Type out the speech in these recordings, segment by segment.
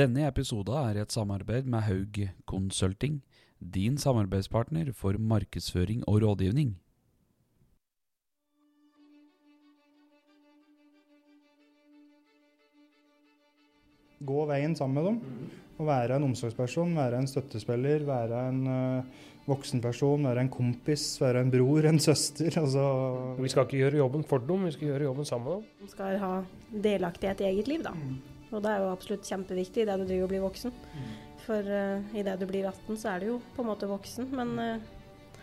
Denne episoden er et samarbeid med Haug Consulting, din samarbeidspartner for markedsføring og rådgivning. Gå veien sammen med dem. Og være en omsorgsperson, være en støttespiller, være en uh, voksenperson, være en kompis, være en bror, en søster. Altså Vi skal ikke gjøre jobben for dem, vi skal gjøre jobben sammen med dem. De skal ha delaktighet i eget liv, da. Og det er jo absolutt kjempeviktig idet du driver og blir voksen. For uh, idet du blir 18, så er du jo på en måte voksen. Men uh,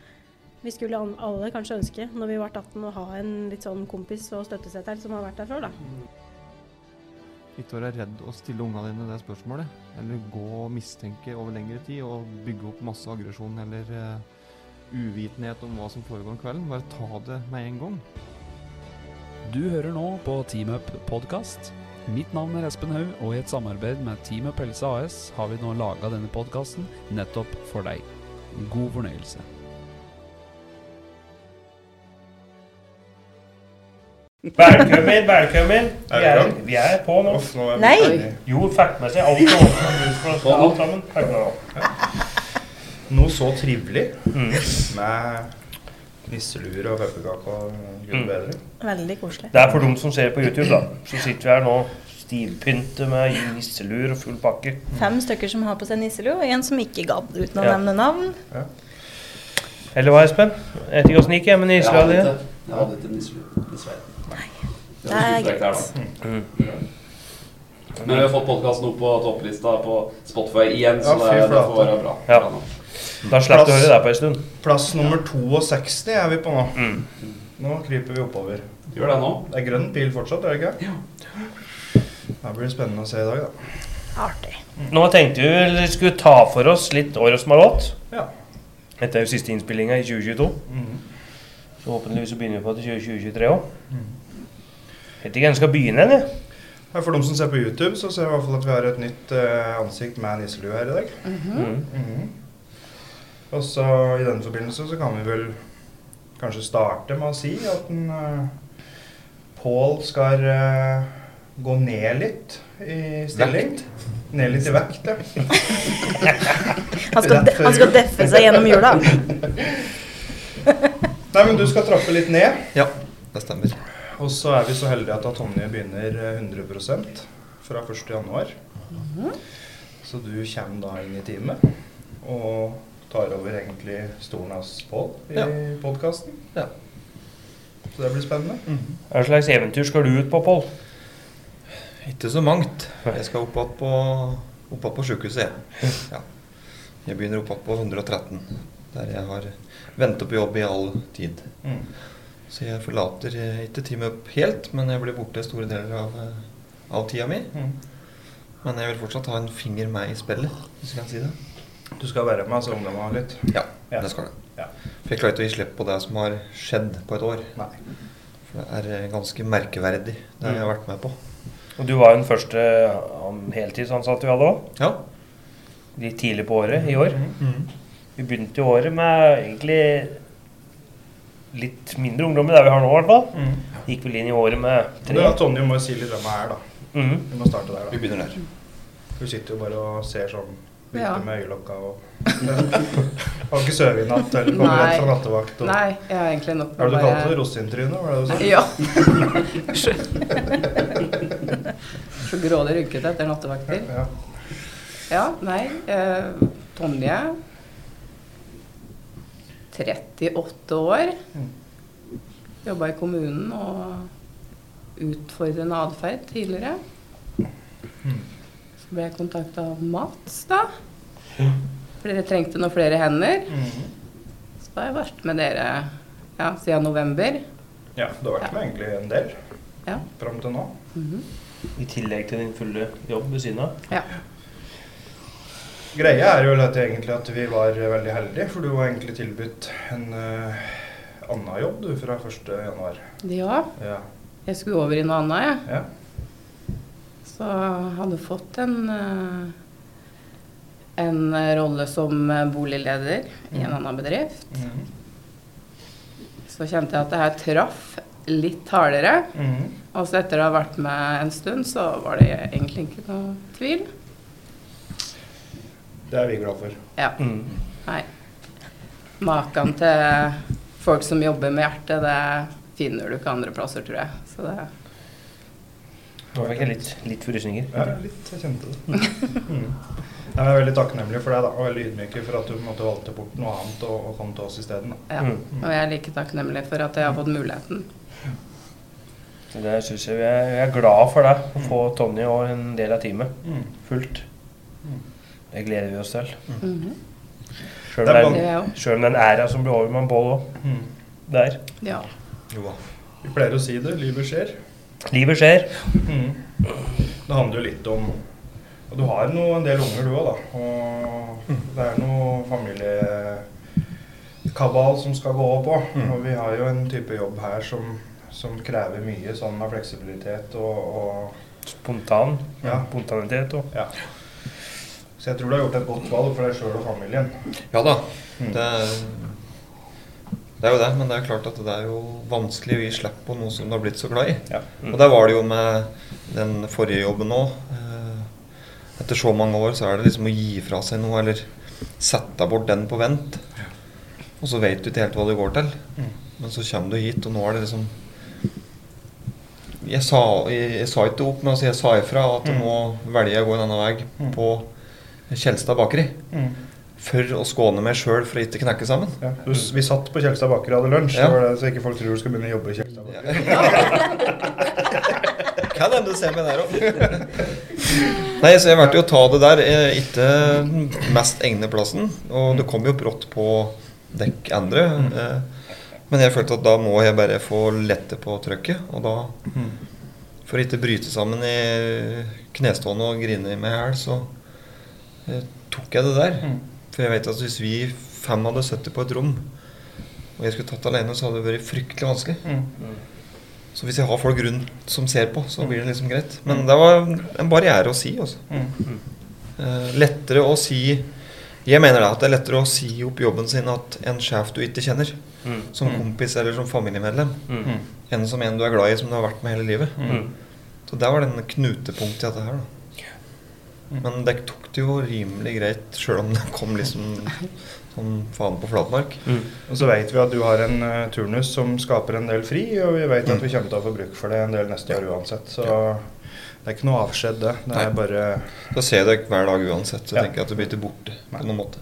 vi skulle an- alle kanskje ønske, når vi ble 18, å ha en litt sånn kompis og støttesetter som har vært der før, da. Ikke være redd å stille ungene dine det spørsmålet. Eller gå og mistenke over lengre tid og bygge opp masse aggresjon eller uh, uvitenhet om hva som foregår om kvelden. Bare ta det med en gang. Du hører nå på TeamUp podkast. Mitt navn er Espen Haug, og i et samarbeid med Teamet Pelse AS har vi nå laga denne podkasten nettopp for deg. God fornøyelse. Velkommen, velkommen. Vi Er vi er, på nå. Uff, nå er Nei. ferdig. Jo, fikk med seg alt få alt sammen. Noe så trivelig Mm. med nisseluer og pepperkaker og gud Mm. bedre. Veldig koselig. Det er for dem som ser på YouTube, da. Så sitter vi her nå stivpynte med nisselur og full pakke. Fem stykker som har på seg nisselue, og en som ikke gadd, uten å Ja. nevne navn. Eller hva, Espen? Jeg vet ikke åssen det gikk, men nisselua di jeg hadde ikke nisselue, dessverre. Det er greit. Mm. Men vi har fått podkasten opp på topplista på Spotify igjen, så Ja, det, det får være bra. Ja. Da slipper du å høre det på en stund. Plass nummer 62 er vi på nå. Mm. Nå kryper vi oppover. Gjør det nå. Det er grønn pil fortsatt, er det ikke? Ja. Det blir spennende å se i dag, da. Artig. Nå tenkte vi vi skulle ta for oss litt året som har gått. Ja. Dette er jo siste innspillinga i 2022. Mm. Så håpentligvis så begynner vi på til 2023 òg. Vet ikke hvem som skal begynne jeg. For de som ser på YouTube, så ser vi i hvert fall at vi har et nytt eh, ansikt med nisselue her i dag. Mm. Mhm. Og så i den forbindelse så kan vi vel kanskje starte med å si at en, uh, Pål skal uh, gå ned litt i stilling. Ned litt i vekt, ja. Han skal, de han skal deffe seg gjennom jula. Nei, men du skal trappe litt ned. Ja, det stemmer. Og så er vi så heldige at Tonje begynner eh, 100% fra 1. januar. Så du kommer da inn i teamet og tar over egentlig stolen hans Pål i Ja. podkasten. Ja. Så det blir spennende. Hva slags eventyr skal du ut på, Pål? Ikke så mangt. Jeg skal opp igjen på, opp på sykehuset, jeg. Ja. Jeg begynner opp igjen på 113, der jeg har ventet på jobb i all tid. Mm. Så jeg forlater eh, ikke Team Up helt, men jeg blir borte store deler av, eh, av tida mi. Mm. Men jeg vil fortsatt ha en finger med i spillet, hvis jeg kan si det. Du skal være med, så ungdommene har litt. Ja, Ja. det skal du. Ja. For jeg klarer ikke å gi slipp på det som har skjedd på et år. Nei. For det er eh, ganske merkeverdig, det jeg har vært med på. Og Du var jo den første han- heltidsansatte vi hadde òg. Ja. Litt tidlig på året i år. Mm. Vi begynte jo året med egentlig litt mindre ungdom enn det vi har nå, i hvert fall. Mm. Gikk vel inn i året med Det tre. er Tonje må jo si litt hvem jeg er, da. Mm. Vi må starte der, da. Vi begynner der. Hun sitter jo bare og ser sånn Vipper Ja. med øyelokka og Har ikke sovet i natt eller kommer rett fra nattevakt. Og... Nei, jeg har egentlig nok Hva det du kalte det? Rosintryne? Var det du sa? Ja. Så grådig rynkete etter nattevakter. Ja. Ja, nei. Eh, Tonje 38 år. Mm. Jobba i kommunen og utfordrende atferd tidligere. Mm. Ble jeg kontakta av Mats, da. For dere trengte noen flere hender. Mm. Så da har jeg vært med dere ja, siden november. ja, du har vært med egentlig en del Ja. fram til nå. Mhm. I tillegg til din fulle jobb ved siden av. ja. Greia er jo at egentlig at vi var veldig heldige, for du var egentlig tilbudt en uh, annen jobb du fra 1. januar. ja. Ja. Jeg skulle over i noe annet, jeg. ja. Så jeg hadde fått en eh, en rolle som boligleder i en Mhm. annen bedrift. Mhm. Så kjente jeg at det her traff litt hardere. Mhm. Og så etter å ha vært med en stund, så var det egentlig ikke noe tvil. Det er vi glad for. Ja. Mm. Nei. Maken til folk som jobber med hjertet, det finner du ikke andre plasser, tror jeg. Så det Nå fikk jeg litt, litt frysninger. Ja, litt. Jeg kjente det. Mm. Jeg er veldig takknemlig for deg da, og veldig ydmyk for at du på en måte valgte bort noe annet og, og kom til oss isteden. Ja. Mm. Og jeg er like takknemlig for at jeg har fått muligheten. Det synes jeg vi er, vi er glad for deg, å få Tonje og en del av teamet fullt. Mm. Det gleder vi oss til. Mm. Det er om Det den, er den æra som blir over med Pål òg, Mm. der. Ja. Jo da. Vi pleier å si det. Livet skjer. Livet skjer. Mm. Det handler jo litt om og Du har noe, en del unger, du òg, da. Og det er noe familiekabal som skal gå opp òg. Mm. Og vi har jo en type jobb her som, som krever mye sånn av fleksibilitet og, og Spontan. Ja. Spontanitet òg. Ja. Så jeg tror du har gjort et godt valg for deg sjøl og familien. Ja da. Mm. Det det er jo det, men det er klart at det er jo vanskelig å gi slipp på noe som du har blitt så glad i. Ja. Mm. Og der var det jo med den forrige jobben òg. Etter så mange år så er det liksom å gi fra seg noe, eller sette bort den på vent. Og så vet du ikke helt hva det går til. Mm. Men så kommer du hit, og nå er det liksom Jeg sa, jeg, jeg sa ikke opp, men altså jeg sa ifra at Mm. nå velger jeg å gå en annen vei Mm. på Kjelstad bakeri. Mm. For å skåne meg sjøl for å ikke knekke sammen. Ja. Du, vi satt på Kjelstad baker og hadde lunsj, Ja. så, det, så ikke folk tror du skal begynne å jobbe i Kjelstad baker. Kan hende du ser meg der òg. Nei, så jeg valgte jo å ta det der. eh, Ikke mest egne plassen. Og det kom jo brått på dekk andre. eh, Men jeg følte at da må jeg bare få lette på trøkket. Og da, Mm. for å ikke bryte sammen i knestående og grine meg i hjel, så eh, tok jeg det der. Mm. For jeg vet at hvis vi fem hadde sittet på et rom, og jeg skulle tatt alene, så hadde det vært fryktelig vanskelig. Mm. Så hvis jeg har folk rundt som ser på, så blir det liksom greit. Men det var en barriere å si, altså. Mm. Eh, lettere å si Jeg mener da at det er lettere å si opp jobben sin at en sjef du ikke kjenner, Mm. som Mm. kompis eller som familiemedlem, Mm. Mm. enn som en du er glad i, som du har vært med hele livet. Mm. Så der var den knutepunktet i dette her, da. Mm. Men det tok det jo rimelig greit, sjøl om det kom liksom sånn faen på flatmark. Mm. Og så vet vi at du har en uh, turnus som skaper en del fri, og vi vet at vi kommer til å få bruk for det en del neste år uansett. Så det er ikke noe avskjed, det. Det er Nei. bare, Da ser deg hver dag uansett, så Ja. tenker jeg at du blir ikke borte Nei. på noen måte.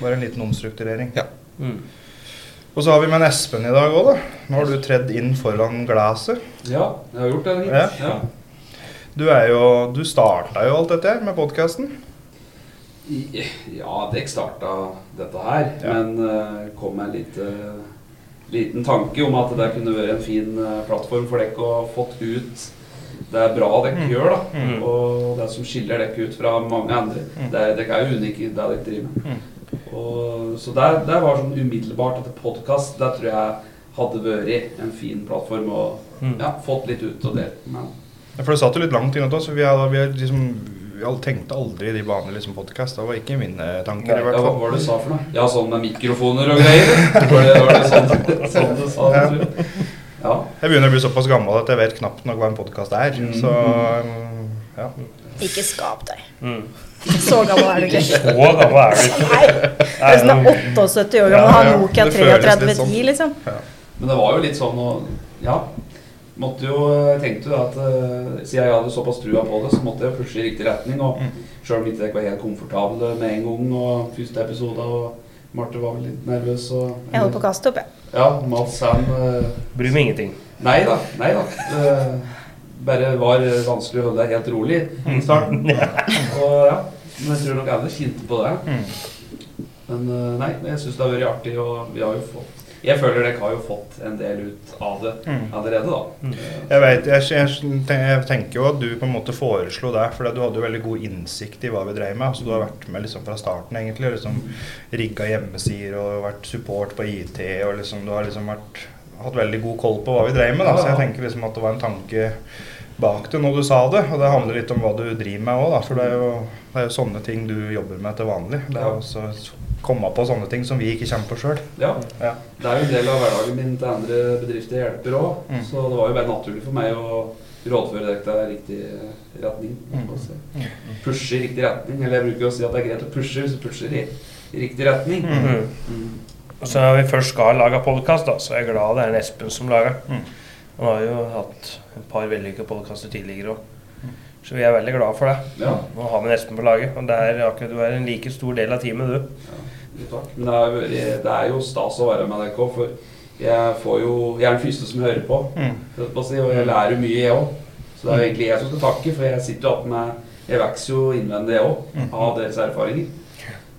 bare en liten omstrukturering. Ja. Mm. Og så har vi med en Espen i dag òg, da. Nå har du tredd inn foran glasset. Ja, jeg har gjort det. litt. Ja. Ja. Du er jo Du starta jo alt dette her med podkasten. Ja, dere starta dette her, Ja. men uh, kom med en lite, liten tanke om at det kunne vært en fin eh, plattform for dere å fått ut det er bra dere Mm. gjør, da. Mm. Og det som skiller dere ut fra mange andre. Mm. Det er, dere er jo unike i det dere driver med. Mm. Og, så det, det var sånn umiddelbart etter podkast, det tror jeg hadde vært en fin plattform å Mm. ja, fått litt ut og delt med. Ja, For det satt jo litt langt inne til oss. Vi, hadde, vi, er liksom, vi tenkte aldri i de banene liksom podkast. Det var ikke mine tanker, Nei, i hvert Ja, hva var det du sa for noe? Ja, sånn med mikrofoner og greier? Var det, var det sånn, sånn du sa jeg? Ja. Jeg begynner å bli såpass gammel at jeg vet knapt nok hva en podkast er. Mm. Så ja. Ikke skap deg. Mm. Så gammel er du ikke. Så gammel er du ikke. Nei. Det er sånn 78 år gammel, Ja, har. Nokia Det føles litt 3310, sånn. liksom. Men det var jo litt sånn å Ja. Måtte jo, jeg tenkte jo at eh, siden jeg hadde såpass trua på det, så måtte jeg pushe i riktig retning. Og Mm. sjøl om ikke jeg var helt komfortabel med en gang, og første episode, og Marte var vel litt nervøs og Jeg holdt på å kaste opp, jeg. Ja, Mats Sam uh, Bryr meg ingenting. Nei da. Nei da. Uh, bare var vanskelig å holde deg helt rolig i starten. Og ja, men jeg tror nok alle kjente på det. Mm. Men uh, nei, jeg syns det har vært artig, og vi har jo fått Jeg føler dere har jo fått en del ut av det Mm. allerede, da. Mm. Jeg, vet, jeg, jeg, jeg tenker jo at du på en måte foreslo det, for du hadde jo veldig god innsikt i hva vi drev med. Altså, du har vært med liksom fra starten, egentlig. Liksom Rigga hjemmesider og vært support på IT. og liksom Du har liksom vært, hatt veldig god koll på hva vi drev med. Da. Så jeg tenker liksom at det var en tanke bak det når du sa det. Og det handler litt om hva du driver med òg, da. For det er, jo, det er jo sånne ting du jobber med til vanlig. Det er også komme på sånne ting som vi ikke kommer på sjøl. Ja. Ja. Det er jo en del av hverdagen min til andre bedrifter hjelper òg. Mm. Så det var jo bare naturlig for meg å rådføre dere i riktig retning. Altså, Pushe i riktig retning. Eller jeg bruker å si at det er greit å pushe hvis du pusher i, i riktig retning. Mm. Mm. Og så når vi først skal lage podkast, så er jeg glad det er en Espen som lager. Mm. Han har jo hatt et par vellykkede podkaster tidligere òg. Så vi er veldig glad for det. Ja. Nå har vi en Espen på laget. Og det er akkurat, du er en like stor del av teamet, du. Ja. takk. Men det er, det er jo stas å være med dere òg, for jeg, får jo, jeg er den første som hører på. Mm. Og jeg lærer jo mye, jeg òg. Så det er jo egentlig jeg som skal takke, for jeg sitter jo opp med Jeg vokser jo innvendig, jeg òg, av deres erfaringer.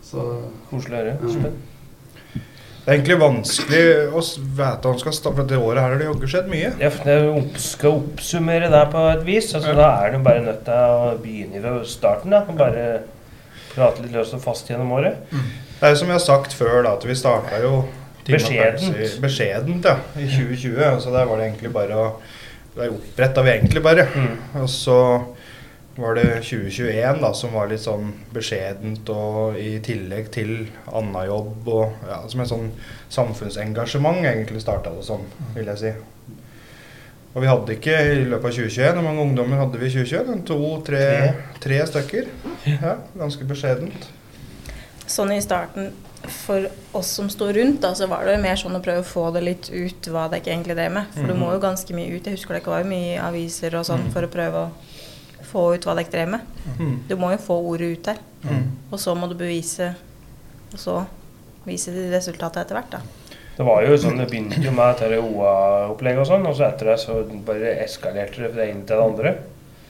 Så Koselig å høre. Mm. Det er egentlig vanskelig å vite hva man skal starte, for det året her har det jogget skjedd mye. Ja, det skal oppsummere der på et vis. Altså, Ja. Da er du bare nødt til å begynne fra starten. Da. og Bare prate litt løst og fast gjennom året. Det er jo som jeg har sagt før, da, at vi starta jo Beskjedent. Beskjedent, ja. I 2020. Så der var det egentlig bare å Der oppretta vi egentlig bare. Mm. Og så var det 2021 da, som var litt sånn beskjedent, og i tillegg til annen jobb og ja, som et sånn samfunnsengasjement egentlig starta det som, vil jeg si. Og vi hadde ikke i løpet av 2021, hvor mange ungdommer hadde vi i 2021? To-tre Tre. tre stykker. Ja, ganske beskjedent. Sånn i starten for oss som sto rundt, da, så var det mer sånn å prøve å få det litt ut hva det ikke egentlig drev med. For du må jo ganske mye ut. Jeg husker det ikke var mye aviser og sånn for å prøve å få ut hva dere drev med. Mm. Du må jo få ordet ut der. Mm. Og så må du bevise Og så vise de resultatet etter hvert, da. Det var jo sånn, det begynte jo med dette OA-opplegget og sånn, og så etter det så bare eskalerte det fra det ene til det andre.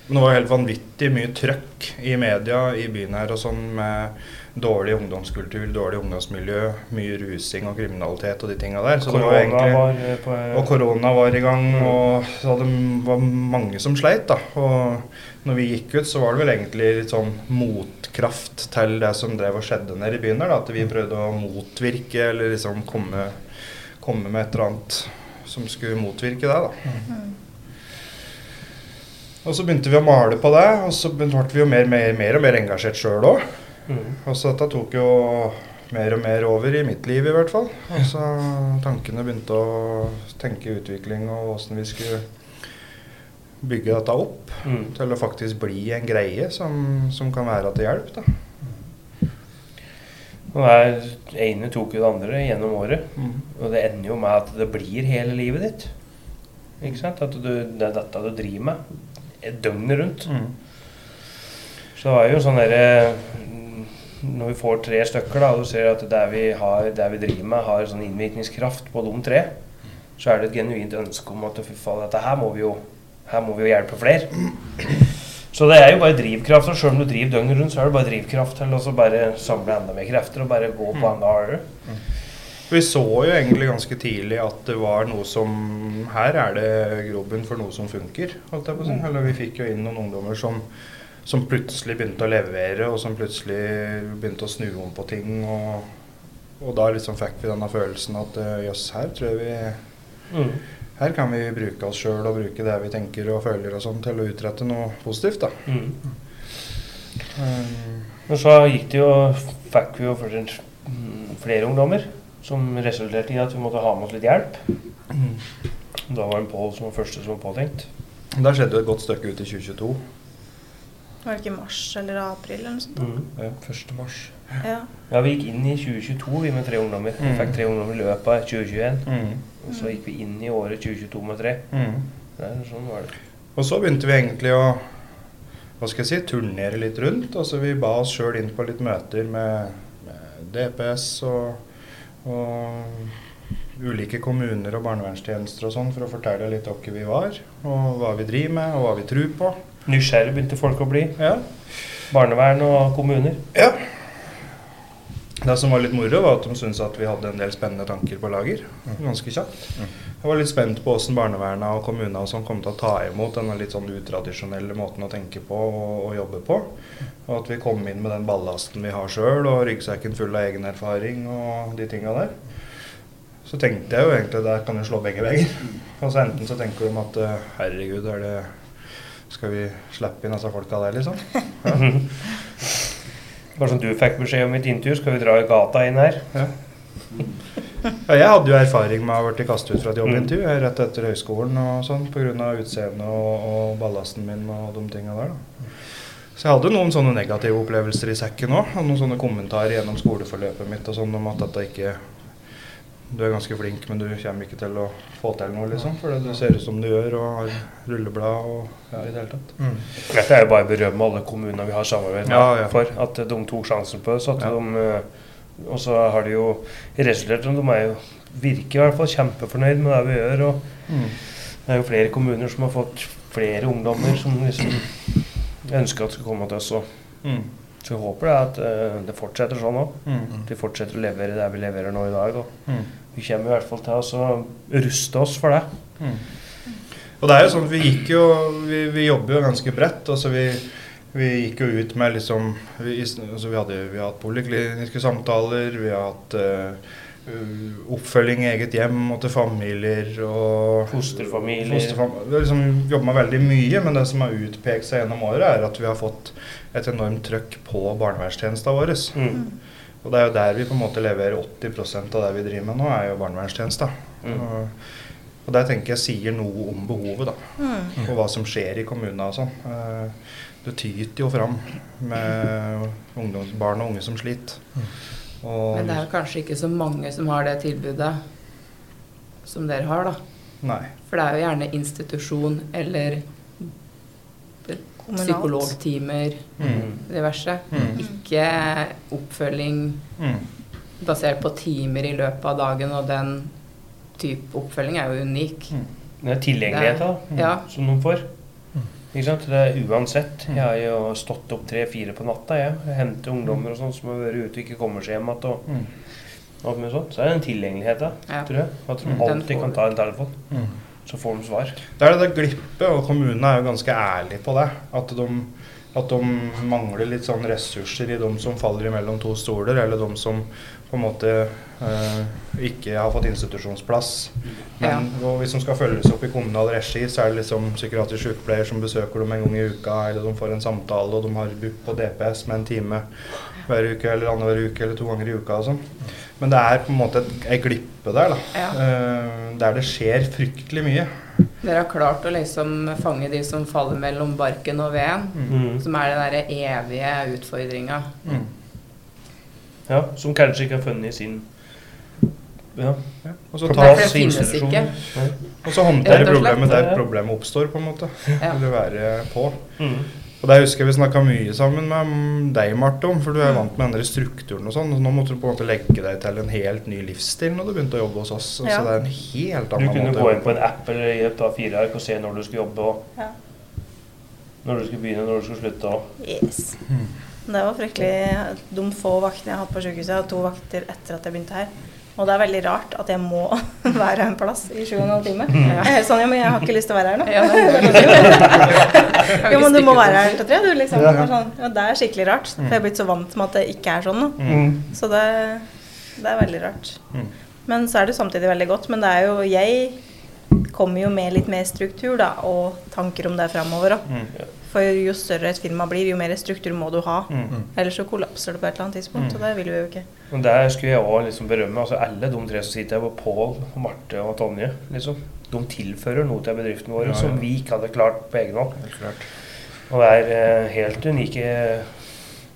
Men det var helt vanvittig mye trøkk i media i byen her og sånn med dårlig ungdomskultur, dårlig ungdomsmiljø, mye rusing og kriminalitet og de tinga der. Så det var Korona egentlig var eh, på Og korona var i gang, og så det var mange som sleit. da. Og når vi gikk ut, så var det vel egentlig litt sånn motkraft til det som drev og skjedde nede i byen der. da, At vi prøvde å motvirke, eller liksom komme, komme med et eller annet som skulle motvirke det. da. Og så begynte vi å male på det, og så ble vi jo mer, mer, mer og mer engasjert sjøl òg. Mm. Og så dette tok jo mer og mer over i mitt liv, i hvert fall. Og så tankene begynte å tenke utvikling og åssen vi skulle bygge dette opp Mm. til å faktisk bli en greie som, som kan være til hjelp. da. Og det ene tok jo det andre gjennom året. Og det ender jo med at det blir hele livet ditt. Ikke sant? At du, det er dette du driver med et døgnet rundt. Mm. Så det er jo sånn derre mm, Når vi får tre stykker, da, og du ser at det vi, har, det vi driver med, har sånn innvirkningskraft på de tre, så er det et genuint ønske om at fy faen, dette her må vi jo her må vi jo hjelpe flere. Så det er jo bare drivkraft. Og selv om du driver døgnet rundt, så er det bare drivkraft til å bare samle enda mer krefter og bare gå på enda hardere. Vi så jo egentlig ganske tidlig at det var noe som Her er det grobunn for noe som funker. Å. Eller vi fikk jo inn noen ungdommer som, som plutselig begynte å levere, og som plutselig begynte å snu om på ting. Og, og da liksom fikk vi denne følelsen at eh, jøss, her tror jeg vi Mm. Her kan vi bruke oss sjøl og bruke det vi tenker og føler og sånn til å utrette noe positivt, da. Mm. Um, Men så gikk det jo, fikk vi jo flere, mm, flere ungdommer, som resulterte i at vi måtte ha med oss litt hjelp. Da var det Pål som var første som var påtenkt. der skjedde jo et godt stykke ut i 2022. Var det ikke i mars eller april eller noe sånt? Ja, 1. mars. Ja. Ja, vi gikk inn i 2022 vi med tre ungdommer. Vi Mm. fikk tre ungdommer i løpet av 2021. Mm. Og så gikk vi inn i året 2022 med tre. Mm. Det er sånn var det. Og så begynte vi egentlig å hva skal jeg si, turnere litt rundt. Altså Vi ba oss sjøl inn på litt møter med, med DPS og, og ulike kommuner og barnevernstjenester og sånn for å fortelle litt hvem vi var, og hva vi driver med, og hva vi tror på. Nysgjerrig begynte folk å bli. Ja. Barnevern og kommuner. ja. Det som var litt moro, var at de syntes at vi hadde en del spennende tanker på lager. Ganske kjapt. Jeg var litt spent på hvordan barnevernet og kommunene og sånn kom til å ta imot denne litt sånn utradisjonelle måten å tenke på og, og jobbe på. Og at vi kom inn med den ballasten vi har sjøl, og ryggsekken full av egen erfaring og de tinga der. Så tenkte jeg jo egentlig der kan du slå begge veier. Og så enten så tenker de at eh, herregud, er det skal vi slippe inn disse folka der, liksom? Bare som du fikk beskjed om i din intervju, skal vi dra i gata inn her. Ja. Ja, jeg hadde jo erfaring med å ha blitt kastet ut fra et jobbintervju mm. rett etter høyskolen og sånn pga. utseendet og, og ballasten min og de tinga der. da. Så jeg hadde noen sånne negative opplevelser i sekken òg. Og noen sånne kommentarer gjennom skoleforløpet mitt og sånn om at dette ikke Du er ganske flink, men du kommer ikke til å få til noe, liksom. For du ser ut som du gjør og har rulleblad og ja, i det hele tatt. Dette er jo bare å berømme alle kommunene vi har samarbeid med Ja, ja. for. At de tok sjansen på oss. At Ja. de, eh, og så har de jo resultert de er jo virker i hvert fall kjempefornøyd med det vi gjør. Og det er jo flere kommuner som har fått flere ungdommer som liksom ønsker at skal komme til oss. Og, Mm. Så vi håper det at uh, det fortsetter sånn òg. Mm. At vi fortsetter å levere det vi leverer nå i dag. Og Mm. vi kommer i hvert fall til å ruste oss for det. Mm. Og det er jo sånn, vi gikk jo Vi, vi jobber jo ganske bredt. altså vi, vi gikk jo ut med liksom Vi, altså vi, hadde, vi har hatt polikliniske samtaler, vi har hatt uh, oppfølging i eget hjem og til familier og Fosterfamilier. Fosterfam vi har liksom jobba veldig mye, men det som har utpekt seg gjennom året, er at vi har fått et enormt trøkk på barnevernstjenesta vår. Mm. Og det er jo der vi på en måte leverer 80% av det vi driver med nå, er jo barnevernstjenesta. Mm. Og, og det tenker jeg sier noe om behovet, da. Mm. Og hva som skjer i kommunene og sånn. Eh, Det tyter jo fram med ungdoms, barn og unge som sliter. Og, Men det er kanskje ikke så mange som har det tilbudet som dere har, da. Nei. For det er jo gjerne institusjon eller Kommunalt. psykologtimer, Mm. diverse. Mm. Ikke oppfølging Mm. basert på timer i løpet av dagen, og den type oppfølging er jo unik. Det er tilgjengelighet da, Ja. som noen får. Ikke sant? Det er uansett. Jeg har jo stått opp tre-fire på natta. Jeg, jeg henter ungdommer og sånn som har vært ute og ikke kommer seg hjem igjen. Og Mm. sånt. Så er det en tilgjengelighet da, Ja. tror jeg. At de Mm. Alltid kan ta en telefon. Mm. Så får de svar. Det er det der glippet, og kommunene er jo ganske ærlige på det. At de, at de mangler litt sånn ressurser i de som faller imellom to stoler, eller de som på en måte eh, ikke har fått institusjonsplass. Men ja. hvis de skal følges opp i kommunal regi, så er det liksom psykiatrisk sykepleier som besøker dem en gang i uka, eller de får en samtale, og de har BUP på DPS med en time hver uke, eller annenhver uke, eller to ganger i uka og sånn. Men det er på en måte ei glippe der, da. Ja. Eh, der det skjer fryktelig mye. Dere har klart å liksom fange de som faller mellom barken og veden, Mm. som er den derre evige utfordringa. Mm. Ja, som kanskje ikke har funnet sin ja. Ja. Og så For ta det plass i finnes ikke. Og så håndtere problemet der problemet oppstår, på en måte. Ja. Eller være på. Mm. Og det husker jeg vi snakka mye sammen med mm, deg, Marte, om, for du er vant med den der strukturen og sånn. Så Nå måtte du på en måte legge deg til en helt ny livsstil når du begynte å jobbe hos oss. Ja. Så det er en helt annen måte. Du kunne måte gå inn på en app eller i et A4-ark og se når du skulle jobbe, og Ja. når du skulle begynne, når du skulle slutte. Og. Yes. Det var fryktelig de få vaktene jeg har hatt på sykehuset. Jeg har to vakter etter at jeg begynte her. Og det er veldig rart at jeg må være en plass i sju og en halv time. Jeg er helt sånn, ja, men jeg har ikke lyst til å være her nå. Ja, Jo, men du må være her til tre, du, liksom. Ja. Det er Sånn, ja, det er skikkelig rart. For jeg er blitt så vant med at det ikke er sånn nå. Mm. Så det, det er veldig rart. Mm. Men så er det samtidig veldig godt. Men det er jo Jeg kommer jo med litt mer struktur da, og tanker om det framover òg. Mm. For jo større et firma blir, jo mer struktur må du ha. Mm. Ellers så kollapser det på et eller annet tidspunkt, og det vil vi jo ikke. Men der skulle jeg også liksom berømme altså alle de tre som sitter her, Pål, Marte og Tonje. liksom. De tilfører noe til bedriften vår Ja, ja. som vi ikke hadde klart på egen hånd. Helt. Og det er eh, helt unike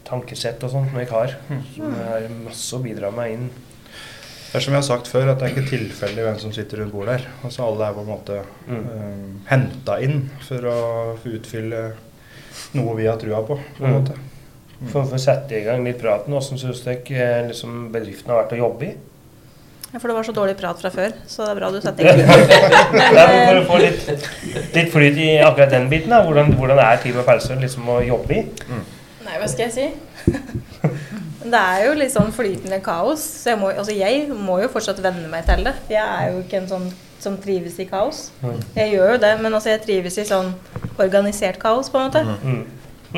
tankesett og sånt som jeg har. Som jeg har masse å bidra med inn. Det er som jeg har sagt før, at det er ikke tilfeldig hvem som sitter rundt bordet her. Altså Alle er på en måte Mm. um, henta inn for å utfylle noe vi har trua på. på en Mm. måte. For, for å sette i gang litt praten, hvordan syns dere eh, liksom, bedriften har vært å jobbe i? Ja, for det var så dårlig prat fra før, så det er bra du setter i gang. Men for å få litt, litt flyt i akkurat den biten, da. Hvordan, hvordan er Team og Pelsøl liksom å jobbe i? Nei, hva skal jeg si? Det er jo litt sånn flytende kaos. Så jeg må, altså jeg må jo fortsatt venne meg til det. Jeg er jo ikke en sånn som trives i kaos. Jeg gjør jo det, men altså jeg trives i sånn organisert kaos, på en måte. Mm.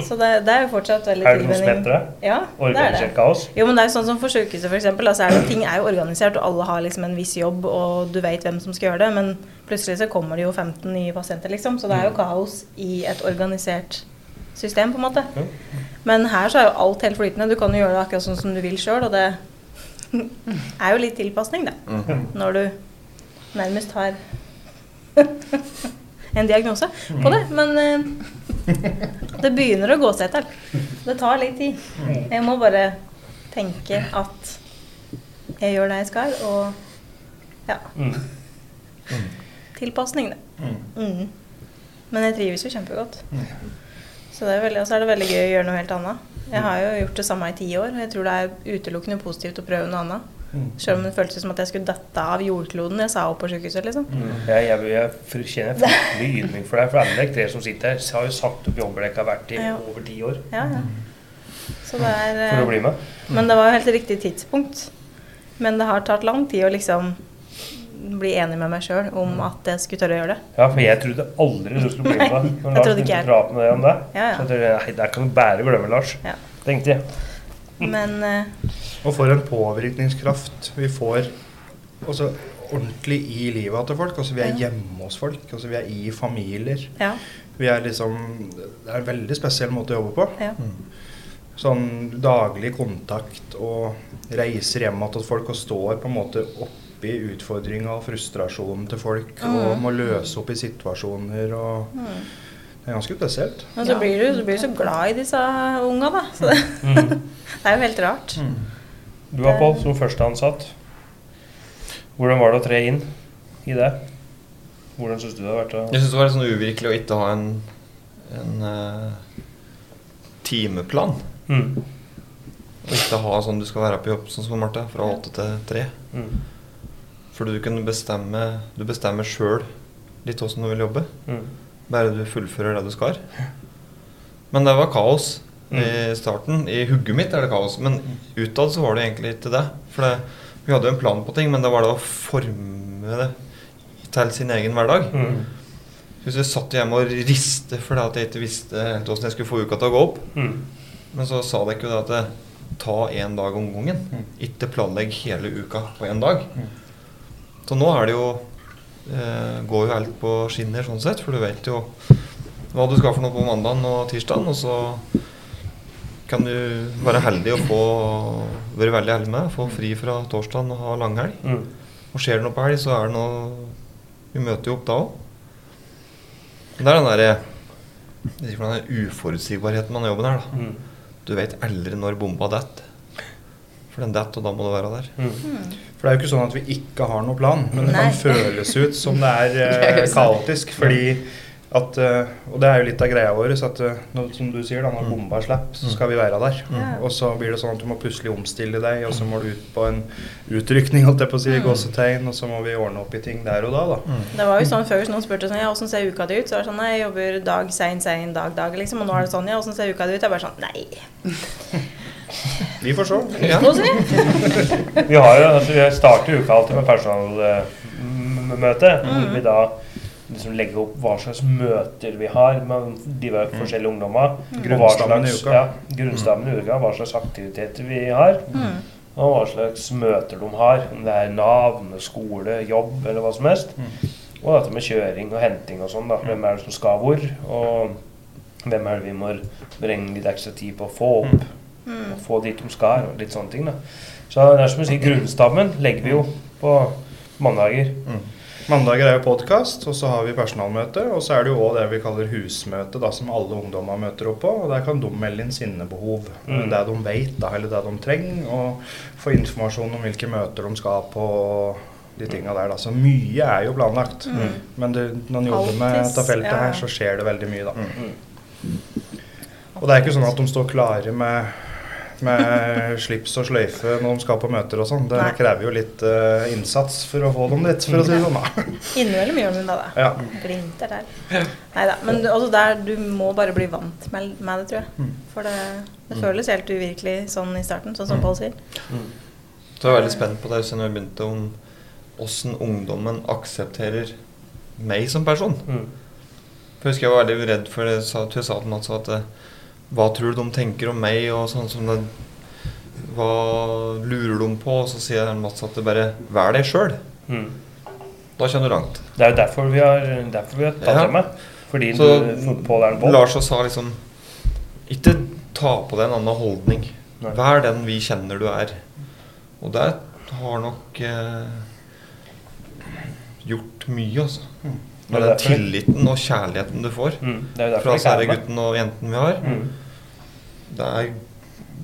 Så det, det er jo fortsatt veldig Er det noe som heter det? Ja, det er Organisert det. kaos? Jo, men det er jo sånn som for sykehuset, for eksempel. Altså er det, ting er jo organisert, og alle har liksom en viss jobb, og du vet hvem som skal gjøre det. Men plutselig så kommer det jo 15 nye pasienter, liksom. Så det er jo kaos i et organisert system, på en måte. Ja. Men her så er jo alt helt flytende. Du kan jo gjøre det akkurat sånn som du vil sjøl, og det er jo litt tilpasning, da. Mhm. Når du nærmest har en diagnose på det. Men eh, det begynner å gå seg til. Det tar litt tid. Jeg må bare tenke at jeg gjør det jeg skal, og ja. Tilpasning, det. Mm. Men jeg trives jo kjempegodt. Så det er veldig, og så er det veldig gøy å gjøre noe helt annet. Jeg har jo gjort det samme i ti år. og Jeg tror det er utelukkende positivt å prøve noe annet. Mm. Selv om det føltes som at jeg skulle dette av jordkloden jeg sa opp på sykehuset. liksom. Jeg, jeg, jeg fr- kjenner fryktelig ydmyk for deg, for alle dere som sitter her, har jo sagt opp jobber dere ikke har vært i Ja. over ti år Ja, ja. Så det er, eh, for å bli med. Men det var jo helt riktig tidspunkt. Men det har tatt lang tid å liksom bli enig med meg sjøl om at jeg skulle tørre å gjøre det. Ja, for jeg trodde aldri du skulle bli med. Når Lars begynte å prate med deg om det, Ja, ja. så jeg tenkte nei, der kan du bare glemme Lars. Ja. Tenkte jeg. Men uh, Og for en påvirkningskraft vi får også ordentlig i livet til folk. Altså, vi er Ja. hjemme hos folk. Altså, vi er i familier. ja. Vi er liksom, det er en veldig spesiell måte å jobbe på. ja. Sånn daglig kontakt og reiser hjem til folk og står på en måte oppi utfordringa og frustrasjonen til folk og Mhm. må løse opp i situasjoner og Mm. Det er ganske spesielt. Og så blir du så, blir du så glad i disse unga, da. Så det, Mm. det er jo helt rart. Du var Pål, som førsteansatt. Hvordan var det å tre inn i det? Hvordan syns du det har vært? å- Jeg syns det var sånn uvirkelig å ikke ha en, en uh, timeplan. Mm. Og ikke ha sånn du skal være på jobb sånn som Marte, fra åtte til tre. Mm. For du kan bestemme Du bestemmer sjøl litt åssen du vil jobbe. Mm. Bare du fullfører det du skal. Men det var kaos i Mm. starten. I hugget mitt er det kaos, men utad så var det egentlig ikke det. For det, vi hadde jo en plan på ting, men det var det å forme det til sin egen hverdag. Mm. Hvis jeg satt hjemme og riste fordi at jeg ikke visste helt åssen jeg skulle få uka til å gå opp. Mm. Men så sa det ikke det at det, ta én dag om gangen. Ikke planlegg hele uka på én dag. Så nå er det jo eh, Går jo helt på skinner sånn sett, for du vet jo hva du skal for noe på mandag og tirsdag, og så kan du være heldig og få være veldig heldig med få fri fra torsdagen og ha langhelg. Mm. Og skjer det noe på helg, så er det noe Vi møter jo opp da òg. Det er den derre er uforutsigbarheten med denne jobben her. da. Mm. Du vet aldri når bomba detter. For den detter, og da må du være der. Mm. For det er jo ikke sånn at vi ikke har noe plan, men det Nei. kan føles ut som det er sant. kaotisk. Fordi at eh, Og det er jo litt av greia vår, så at eh, når, som du sier, da, når Mm. bomba slipper, så skal vi være der. Ja. Og så blir det sånn at du må plutselig omstille deg, og så må du ut på en utrykning, holdt jeg på å si, Mm. gåsetegn, og så må vi ordne opp i ting der og da, da. Det var jo sånn før hvis noen spurte sånn, ja, åssen ser uka di ut? Så var det sånn, nei, jeg jobber dag, sein, sein, dag, dag, liksom. Og nå er det sånn, ja, åssen ser uka di ut? Jeg er bare sånn, nei. Vi får se. Ja. Vi har jo, altså, vi starter uka alltid med personalmøte. Hvor Mm. vi da liksom legger opp hva slags møter vi har med de forskjellige ungdommer. ungdommene. Grunnstammen i uka. Ja, grunnstammen i uka. Hva slags aktiviteter vi har. Mm. Og hva slags møter de har. Om det er Nav, om det er skole, jobb eller hva som helst. Og dette med kjøring og henting og sånn. da. Hvem er det som skal hvor? Og hvem er det vi må bringe litt ekstra tid på å få opp? Mm. Og få dit de skal, og litt sånne ting. da. Så det er som å si, grunnstammen legger vi jo på mandager. Mandager er jo podkast, og så har vi personalmøte. Og så er det jo òg det vi kaller husmøte, da, som alle ungdommer møter opp på. Og der kan de melde inn sine behov. Mm. Det de vet, da, eller det de trenger. Og få informasjon om hvilke møter de skal på. De tinga der, da. Så mye er jo planlagt. Mm. Men det, når en jobber med dette feltet ja. her, så skjer det veldig mye, da. Mm. Og det er ikke sånn at de står klare med, med slips og sløyfe når de skal på møter og sånn. Det Nei. krever jo litt uh, innsats for å få dem dit, for å si det sånn. Innimellom gjør de det, da. Ja. Glimter der. Neida, Men du- også der, du må bare bli vant med, med det, tror jeg. Mm. For det, det føles helt uvirkelig sånn i starten, sånn som Pål sier. Så jeg er veldig spent på det siden vi begynte om åssen ungdommen aksepterer meg som person. Mm. For jeg husker jeg var veldig redd for det, sa, til Mats at eh, hva tror du de tenker om meg, og sånn som det Hva lurer de på? Og så sier Mats at det bare vær deg sjøl. Mm. Da kommer du langt. Det er jo derfor vi har, derfor vi har tatt Ja. det med. Fordi Så du, fotball er en boll. Lars sa liksom Ikke ta på deg en annen holdning. Nei. Vær den vi kjenner du er. Og det har nok eh, gjort mye, altså. Det Med den tilliten og kjærligheten du får Mm. Fra sære gutten og jenten vi har. Mm. Det er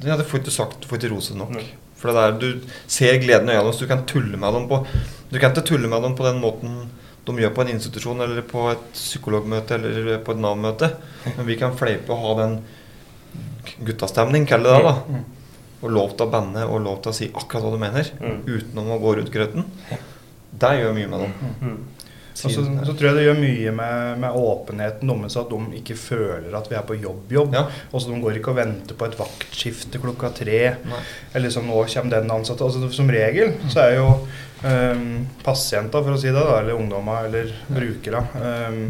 ja, det får ikke sagt, får ikke rose nok. Mm. For det der, du ser gleden i øynene deres. Du kan tulle med dem på Du kan ikke tulle med dem på den måten de gjør på en institusjon eller på et psykologmøte eller på et Nav-møte. Men vi kan fleipe og ha den guttastemning, kall det det, da. Og lov til å banne og lov til å si akkurat hva du mener, utenom å gå rundt grøten. Det gjør mye med dem. Mm. Og så, så tror jeg det gjør mye med, med åpenheten deres, at de ikke føler at vi er på jobb-jobb. Ja. Og så De går ikke og venter på et vaktskifte klokka tre. Nei. Eller liksom nå kommer den ansatte. Altså, som regel så er jo um, pasienter, for å si det, da, eller ungdommer eller brukere um,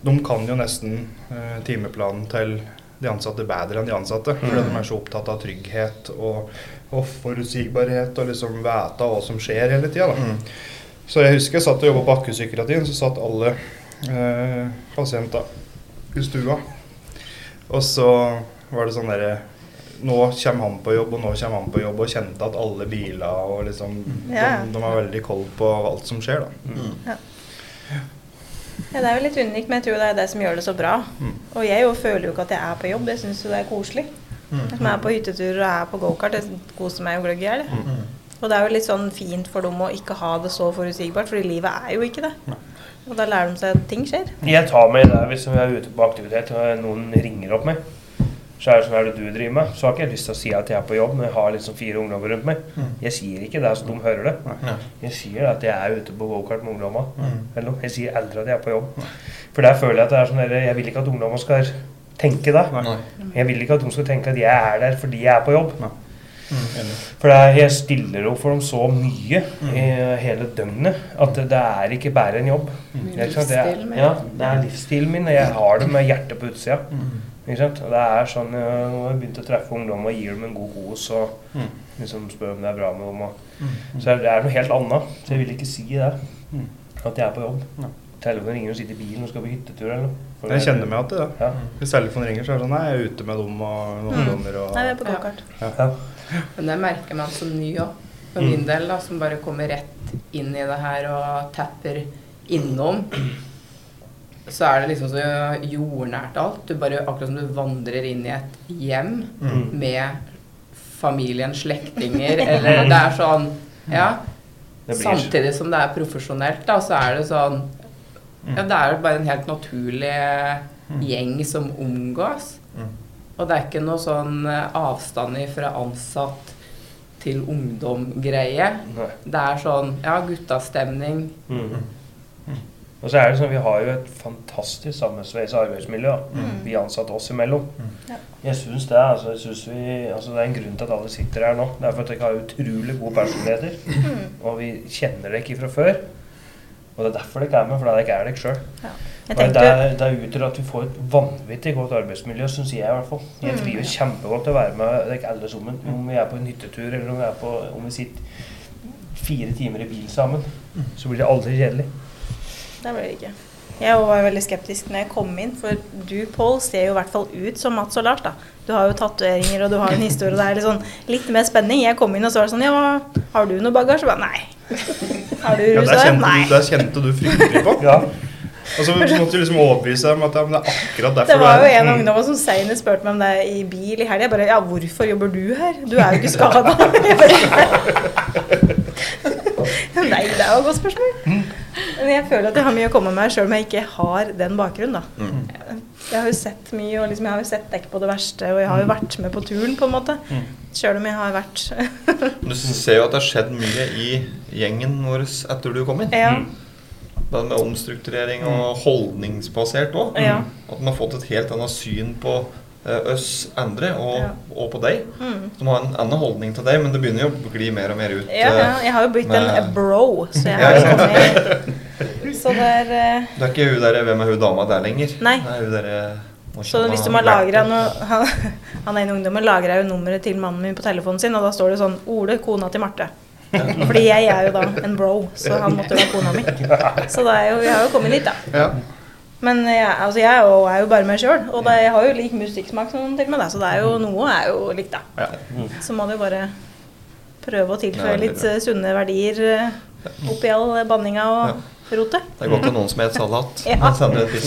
De kan jo nesten uh, timeplanen til de ansatte bedre enn de ansatte. Fordi de er så opptatt av trygghet og, og forutsigbarhet og liksom vite hva som skjer hele tida. Mm. Så jeg husker jeg satt og jobba på akuttpsykiatrien, så satt alle eh, pasienter i stua. Og så var det sånn derre Nå kommer han på jobb, og nå kommer han på jobb, og kjente at alle biler og liksom Ja. de, de har veldig koll på alt som skjer, da. Mm. Ja, det er jo litt unikt, men jeg tror det er det som gjør det så bra. Mm. Og jeg jo føler jo ikke at jeg er på jobb, jeg syns jo det er koselig. Mm. Som er på hyttetur og er på gokart, det koser meg jo gløgg i hjel. Mm. Og det er jo litt sånn fint for dem å ikke ha det så forutsigbart, fordi livet er jo ikke det. Og da lærer de seg at ting skjer. Jeg tar meg i det hvis vi er ute på aktivitet og noen ringer opp meg. Så er det sånn, er det du driver med? Så har ikke jeg lyst til å si at jeg er på jobb når jeg har liksom fire ungdommer rundt meg. Mm. Jeg sier ikke det så de hører det. Jeg sier at jeg er ute på gokart med ungdomma. Mm. Eller noe. Jeg sier aldri at jeg er på jobb. For der føler jeg at det er sånn der, jeg vil ikke at ungdommene skal tenke det. Jeg vil ikke at de skal tenke at jeg er der fordi jeg er på jobb. Enig. For det er, jeg stiller opp for dem så mye i hele døgnet at det, er ikke bare en jobb. Mm. Det er, ikke sant? det er, ja, det er livsstilen min, og jeg har det med hjertet på utsida. Mm. Ikke sant? Og det er sånn, Når Nå har jeg begynt å treffe ungdom og gir dem en god kos og Mm. liksom spør om det er bra med dem. Og, Mm. så det er noe helt annet. Så jeg vil ikke si det. Mm. At jeg er på jobb. Ja. Telefonen ringer og sitter i bilen og skal på hyttetur eller noe. For Jeg kjenner meg igjen i det. Ja. Hvis telefonen ringer, så er det sånn Nei, jeg er ute med dem og noen Mm. ungdommer og Nei, vi er på gokart. Ja. Men det merker man som ny òg. For Mm. min del, da, som bare kommer rett inn i det her og tapper innom, så er det liksom så jordnært alt. Du bare, akkurat som du vandrer inn i et hjem Mm. med familien, slektninger, eller det er sånn Ja. Samtidig som det er profesjonelt, da, så er det sånn Ja, det er bare en helt naturlig gjeng som omgås. Mm. Og det er ikke noe sånn eh, avstand fra ansatt til ungdom-greie. Det er sånn ja, guttastemning. Mm. Og så er det sånn, Vi har jo et fantastisk sammensveisa arbeidsmiljø. Mm. vi ansatte oss imellom. Ja. Jeg syns det. altså, jeg synes vi, altså Det er en grunn til at alle sitter her nå. Det er for at dere har utrolig gode personligheter. Mm. Og vi kjenner dere ikke fra før. Og det er derfor dere er med, for dere er dere sjøl. Jeg Det, er- det utgjør at vi får et vanvittig godt arbeidsmiljø, syns jeg i hvert fall. Jeg Mm. trives kjempegodt til å være med dere alle sammen. Om vi er på en hyttetur, eller om vi, er på, om vi sitter fire timer i bil sammen. Så blir det aldri kjedelig. Det blir det ikke. Jeg var veldig skeptisk når jeg kom inn, for du, Pål, ser jo i hvert fall ut som Mats og Lars, da. Du har jo tatoveringer, og du har en historie, og det er litt, sånn, litt mer spenning. Jeg kom inn, og så var det sånn Ja, har du noe bagasje? Jeg Bare, nei. Har du Ja, rusa der deg? Nei. du, der kjente du fryktelig på. Ja. Og så måtte du liksom overbevise dem at ja, men det er akkurat derfor Det var jo er en ungdom som senest spurte meg om det i bil i helga. Jeg bare Ja, hvorfor jobber du her? Du er jo ikke skada. Nei, det er jo et godt spørsmål. Men jeg føler at jeg har mye å komme med sjøl om jeg ikke har den bakgrunnen, da. Mm. Jeg har jo sett mye, og liksom jeg har jo sett dekk på det verste, og jeg har jo vært med på turen, på en måte. Mm. Sjøl om jeg har vært Du ser jo at det har skjedd mye i gjengen vår etter du kom inn. Ja. Det med omstrukturering og holdningsbasert òg. Ja. At man har fått et helt annet syn på eh, oss andre og, Ja. og på deg. Mm. Som har en annen holdning til deg, men det begynner jo å gli mer og mer ut. Ja, ja, eh, jeg har jo blitt en bro, så jeg Ja, har kommet Så det er uh... Det er ikke hun der, hvem er hun dama der lenger? Nei. Det er hun der, Så hvis du må lagre noe Han, han ene ungdommen lagra jo nummeret til mannen min på telefonen sin, og da står det sånn Ole, kona til Marte. Fordi jeg er jo da en bro, så han måtte jo være kona mi. Så jo, vi har jo kommet dit, da. Men jeg, altså jeg er jo, er jo bare meg sjøl, og det, jeg har jo lik musikksmak som til med, da, så det er jo noe er jo likt, da. Så må du bare prøve å tilføye litt eh, sunne verdier eh, oppi all banninga og rotet. Det er godt det er noen som spiser salat. Ja.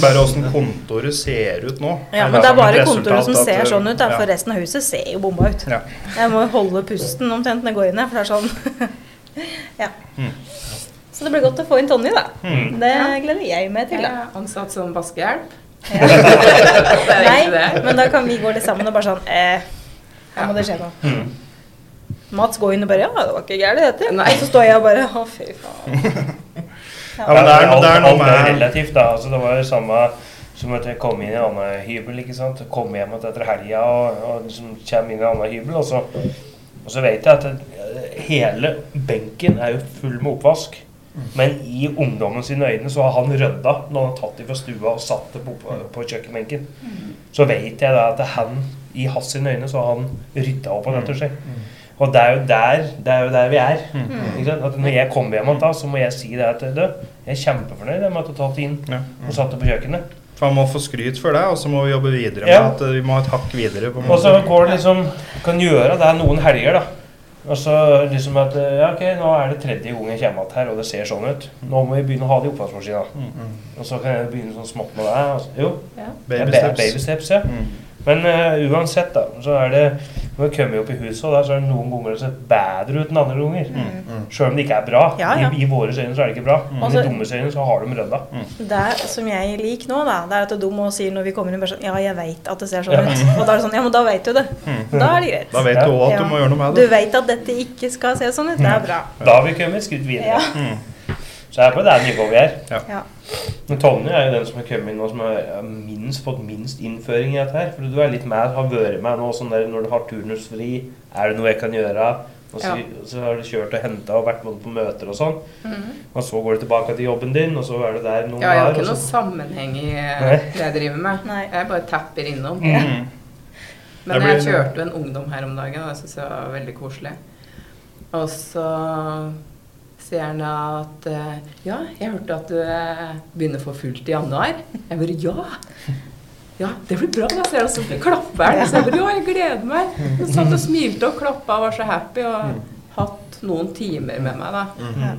Bare åssen kontoret ser ut nå. Ja, men det er bare kontoret som at, ser sånn ut, da, ja. for resten av huset ser jo bomba ut. Ja. Jeg må holde pusten omtrent når jeg går inn her, for det er sånn Ja. Mm. Så det blir godt å få inn Tonje, da. Mm. Det gleder jeg meg til, Jeg da. er ansatt som vaskehjelp. Ja. Nei, men da kan vi gå litt sammen og bare sånn eh, Her må det skje noe. Mm. Mats går inn og bare Ja, det var ikke gærent, dette. Og så står jeg og bare Å, fy faen. Ja, men det er, alt, det er noe med relativt, da. Altså, det var jo samme som at jeg kom inn i en annen hybel. ikke sant? Kom hjem etter helga og, og liksom kommer inn i en annen hybel. Og så, og så vet jeg at det, hele benken er jo full med oppvask. Men i ungdommen sine øyne så har han rydda når han har tatt det fra stua og satt det på, på, på kjøkkenbenken. Så vet jeg da at han, i hans sine øyne så har han rydda opp, rett og slett. Og det er jo der, det er, jo der vi er. Ikke sant? At når jeg kommer hjem da, så må jeg si det at du, jeg er kjempefornøyd med at du tatt det inn Ja. og satt det på kjøkkenet. For han må få skryt for det, og så må vi jobbe videre med Ja. at eh, vi må ha et hakk videre. Og så går det liksom Kan gjøre det noen helger, da. Og så liksom at Ja, ok, nå er det tredje gang jeg kommer igjen her, og det ser sånn ut. Nå må vi begynne å ha det i oppvaskmaskina. Og så kan jeg begynne sånn smått med det. Og så, jo, Ja. er Baby ba- steps. baby steps, ja. Mm. Men uh, uansett, da, så er det Når vi kommer opp i huset, og der, så er det noen ganger det ser bedre ut enn andre ganger. Mm. Sjøl om det ikke er bra. Ja, ja. I, I våre øyne så er det ikke bra. Men Altså- i dumme øyne så har de rydda. Det som jeg liker nå, da, det er at de må sier når vi kommer inn bare sånn Ja, jeg veit at det ser sånn Ja. ut. Og da er det sånn Ja, men da veit du det. Da er det greit. Da vet du òg at Ja. du må gjøre noe med det. Du veit at dette ikke skal se sånn ut. Det er bra. Da har vi kommet et skritt videre. Så jeg er på det nivået vi er. ja. Men Tonje er jo den som har kommet inn nå som har minst, fått minst innføring i dette her. For du er litt med, har vært med nå sånn der når du har turnusfri. Er det noe jeg kan gjøre? Og så, Ja. så har du kjørt og henta og vært med på møter og sånn. Mm. Og så går du tilbake til jobben din, og så er du der noen Ja, jeg har dager, ikke noe sammenheng i eh, Nei. det jeg driver med. Nei. Jeg bare tapper innom. Mm. Men Det jeg kjørte jo en ungdom her om dagen, og det syns jeg var veldig koselig. Og så han at eh, Ja, jeg hørte at du eh, begynner for fullt i januar. Jeg bare Ja! Ja, det blir bra. Da ser jeg også klapper han. Så jeg bare Ja, jeg gleder meg. Så satt og smilte og klappa og var så happy. Og hatt noen timer med meg, da.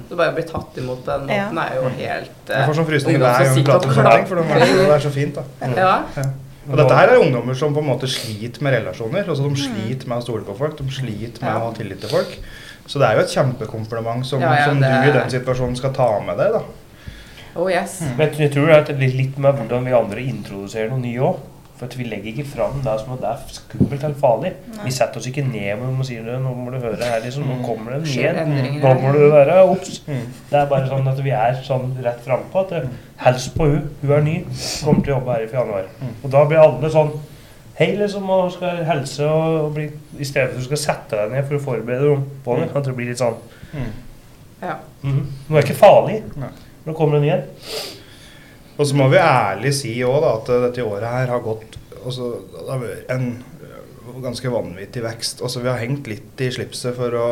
Så bare å bli tatt imot på den måten er jo helt Jeg får sånn frysninger hver som gang sitter prater om sånne ting, for det er- det er så fint. da. Ja. Og dette her er ungdommer som på en måte sliter med relasjoner. altså De sliter med å stole på folk, de sliter med Ja. å ha tillit til folk. Så det er jo et kjempekompliment som, Ja, ja, som det du i den situasjonen skal ta med deg. da. Oh yes. Men jeg tror det blir litt- med hvordan vi andre introduserer noe nytt òg. For at vi legger ikke fram det som at det er skummelt eller farlig. Vi setter oss ikke ned med dem og sier nå må du høre her, liksom. Nå kommer det en Skjer ny en. Nå må du være obs. Mm. Det er bare sånn at vi er sånn rett frampå. At helst på hun. Hun er ny. Kommer til å jobbe her i januar. Og da blir alle sånn Hei, liksom, og skal helse og, og bli I stedet for at du skal sette deg ned for å forberede deg på det. At det blir litt sånn Mm. Ja. Mm. Nå er det ikke farlig. Nei. Nå kommer det en ny. Og så må vi ærlig si òg at dette året her har gått altså, Det har vært en øh, ganske vanvittig vekst. Altså, vi har hengt litt i slipset for å,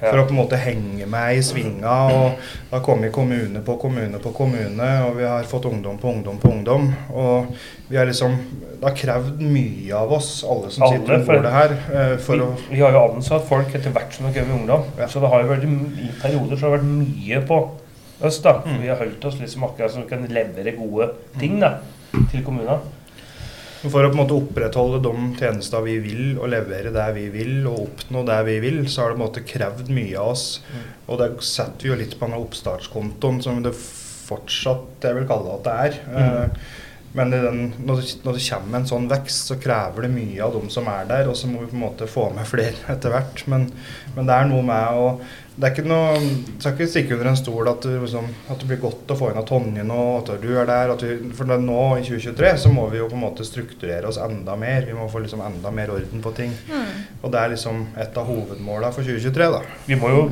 for å på en måte henge med i svinga. og Det har kommet kommune på kommune på kommune, og vi har fått ungdom på ungdom på ungdom. og vi har liksom, Det har krevd mye av oss, alle som Alle, sitter for- bordet her. for vi, å vi har jo ansatt folk etter hvert som har kommet ungdom. Ja. Så det har jo vært i perioder så har det vært mye på oss. da. Mm. Vi har holdt oss liksom akkurat som vi kan levere gode ting da, til kommunene. For å på en måte opprettholde de tjenester vi vil, og levere det vi vil, og oppnå det vi vil, så har det på en måte krevd mye av oss. Og det setter vi jo litt på den oppstartskontoen, som det fortsatt jeg vil kalle det at det er. Eh, Men den, når, det, når det kommer en sånn vekst, så krever det mye av dem som er der, og så må vi på en måte få med flere etter hvert. Men, men det er noe med å det er ikke noe, skal ikke stikke under en stol at liksom, at det blir godt å få inn av Tonje nå, at du er der. At vi, for nå i 2023 så må vi jo på en måte strukturere oss enda mer. Vi må få liksom enda mer orden på ting. Og det er liksom et av hovedmåla for 2023, da. Vi må jo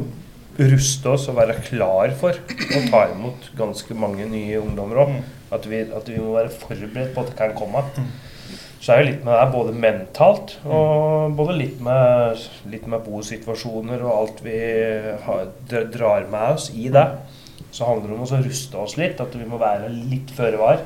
ruste oss og være klar for å ta imot ganske mange nye ungdommer òg. At, vi- at vi må være forberedt på at det kan komme. Så er det litt med det både mentalt og både litt med, litt med bosituasjoner og alt vi har, drar med oss i det. Så handler det om å ruste oss litt, at vi må være litt føre var.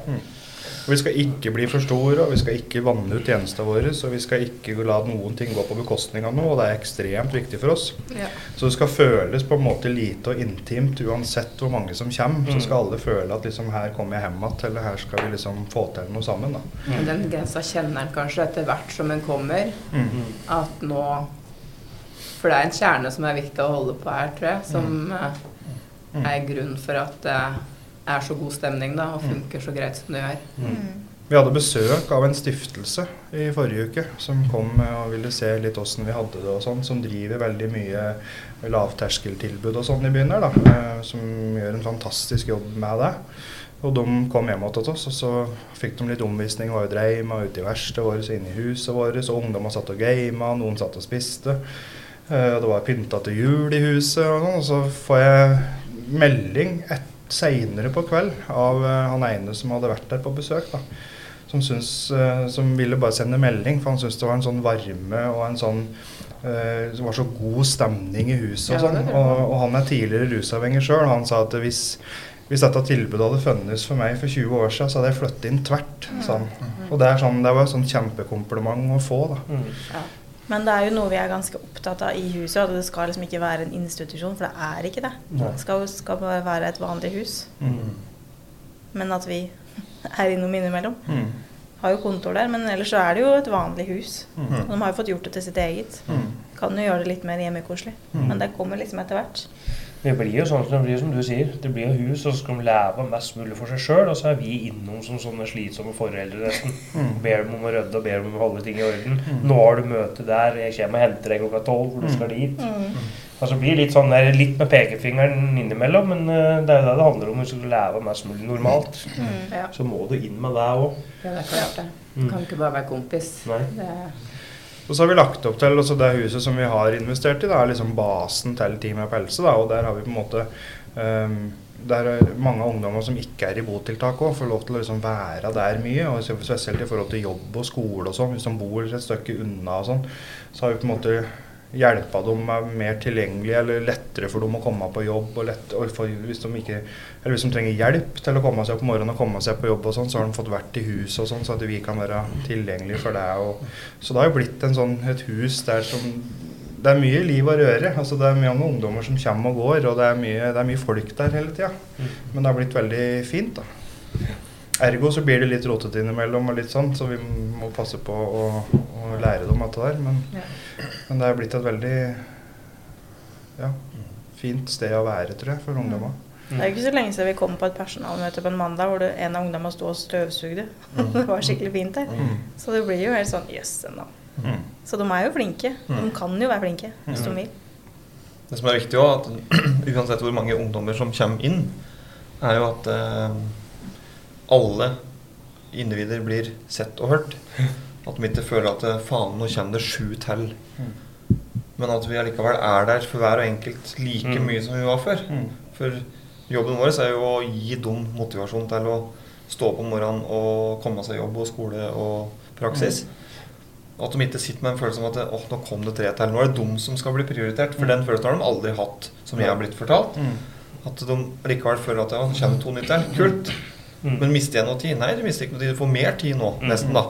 Og vi skal ikke bli for store, og vi skal ikke vanne ut tjenestene våre. Så vi skal ikke la noen ting gå på bekostning av noe, og det er ekstremt viktig for oss. Ja. Så det skal føles på en måte lite og intimt uansett hvor mange som kommer. Så skal alle føle at liksom her kommer jeg hjem igjen, eller her skal vi liksom få til noe sammen. da. Mm. den grensa kjenner en kanskje etter hvert som en kommer. At nå For det er en kjerne som er viktig å holde på her, tror jeg. Som eh, er grunn for at det er så god stemning da, og funker så greit som det gjør. Vi hadde besøk av en stiftelse i forrige uke som kom og ville se litt åssen vi hadde det og sånn, som driver veldig mye lavterskeltilbud og sånn i byen her, da. eh, Som gjør en fantastisk jobb med det. Og de kom hjem til oss, og så fikk de litt omvisning. Var jo dreima ute i verkstedet vårt og inne i huset vårt. Og ungdommer satt og gama, noen satt og spiste. Eh, Og det var pynta til jul i huset og sånn. Og så får jeg melding et seinere på kveld av eh, han ene som hadde vært der på besøk. da som, syns, eh, som ville bare sende melding, for han syntes det var en sånn varme og en sånn eh, Det var så god stemning i huset og sånn. Og, og han er tidligere rusavhengig sjøl. Han sa at hvis, hvis dette tilbudet hadde funnes for meg for 20 år siden, så hadde jeg flyttet inn tvert. han. Og det, er sånn, det var et sånn kjempekompliment å få. da. Mm. Men det er jo noe vi er ganske opptatt av i huset, at det skal liksom ikke være en institusjon, for det er ikke det. Det skal, skal bare være et vanlig hus. Men at vi er innom innimellom. Mm. Har jo kontor der, men ellers så er det jo et vanlig hus. Mm. Og de har jo fått gjort det til sitt eget. Mm. Kan jo gjøre det litt mer hjemmekoselig. Mm. Men det kommer liksom etter hvert. Det blir jo sånn som det blir som du sier. Det blir jo hus, og så skal de leve mest mulig for seg sjøl. Og så er vi innom som sånne slitsomme foreldre nesten. Mm. Ber dem om å rydde og ber dem om å holde ting i orden. Nå har du møte der, jeg kommer og henter deg klokka tolv, for du skal dit. Altså det blir litt sånn der, litt med pekefingeren innimellom, men uh, det er jo det det handler om. Hvis du skal leve mest mulig normalt, Ja, så må du inn med det òg. ja, det er klart det. Du kan ikke bare være kompis. Nei. Det, Og så har vi lagt opp til altså det huset som vi har investert i, det er liksom basen til Team Pelse. Da, og der har vi på en måte um, der er mange ungdommer som ikke er i botiltak òg, får lov til å liksom være der mye. og Spesielt i forhold til jobb og skole og sånn. Hvis de bor et stykke unna og sånn, så har vi på en måte hjelpa dem med mer tilgjengelig eller lettere for dem å komme på jobb. og, lett, og for, hvis, de ikke, eller hvis de trenger hjelp til å komme seg opp om morgenen og komme seg på jobb, og sånn, så har de fått vært i huset og sånn, så at vi kan være tilgjengelige for det. Og, så det har jo blitt en sånn, et hus der som det er mye liv og røre. altså Det er mange ungdommer som kommer og går, og det er mye, det er mye folk der hele tida. Men det har blitt veldig fint. da. Ergo så blir det litt rotete innimellom, og litt sånn, så vi må passe på å, å lære dem dette der. Men, Ja. men det er blitt et veldig ja, fint sted å være, tror jeg, for ungdommer. Det er ikke så lenge siden vi kom på et personalmøte på en mandag hvor det, en av ungdommene sto og støvsugde. det var skikkelig fint der. Mm. Så det blir jo helt sånn jøss ennå. Mm. Så de er jo flinke. De kan jo være flinke hvis de vil. Det som er viktig at uansett hvor mange ungdommer som kommer inn, er jo at eh, alle individer blir sett og hørt. At de ikke føler at faen, nå kommer det sju til. Men at vi allikevel er der for hver og enkelt like Mm. mye som vi var før. Mm. For jobben vår er jo å gi dem motivasjon til å stå opp om morgenen og komme seg jobb og skole og praksis. At de ikke sitter med en følelse av at åh, nå kom det tre til. Nå er det de som skal bli prioritert. For den følelsen har de aldri hatt, som jeg har blitt fortalt. Mm. At de likevel føler at ja, nå kommer to nytt til. Kult. Mm. Men mister jeg noe tid? Nei, de mister ikke noe tid. De får mer tid nå, Mm. nesten, da.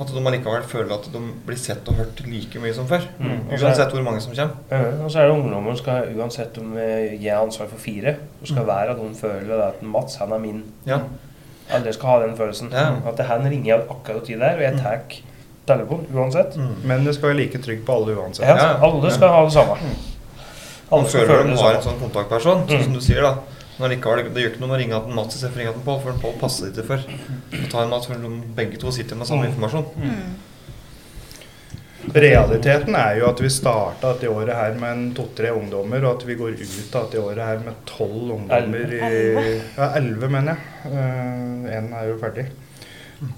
At de allikevel føler at de blir sett og hørt like mye som før. Mm. Uansett hvor mange som kommer. Ja, og så er det ungdommer som skal, uansett om jeg har ansvar for fire, så skal hver av dem føle at Mats, han er min. Ja. Alle skal ha den følelsen. Ja. At det han ringer jeg akkurat tid der, og jeg tar telefon uansett. Mm. Men det skal være like trygg på alle uansett. Ja, alle skal ha det samme. Alle skal føler føle de har en sånn kontaktperson, sånn Mm. som du sier. da Men likevel, Det gjør ikke noe å ringe til Mats istedenfor å ringe til Pål, for Pål passer ikke for å ta en Mats, for de begge to sitter med samme Mm. informasjon. Realiteten er jo at vi starta dette året her med en to-tre ungdommer, og at vi går ut av dette året her med tolv ungdommer i Ja, elleve, mener jeg. Én er jo ferdig.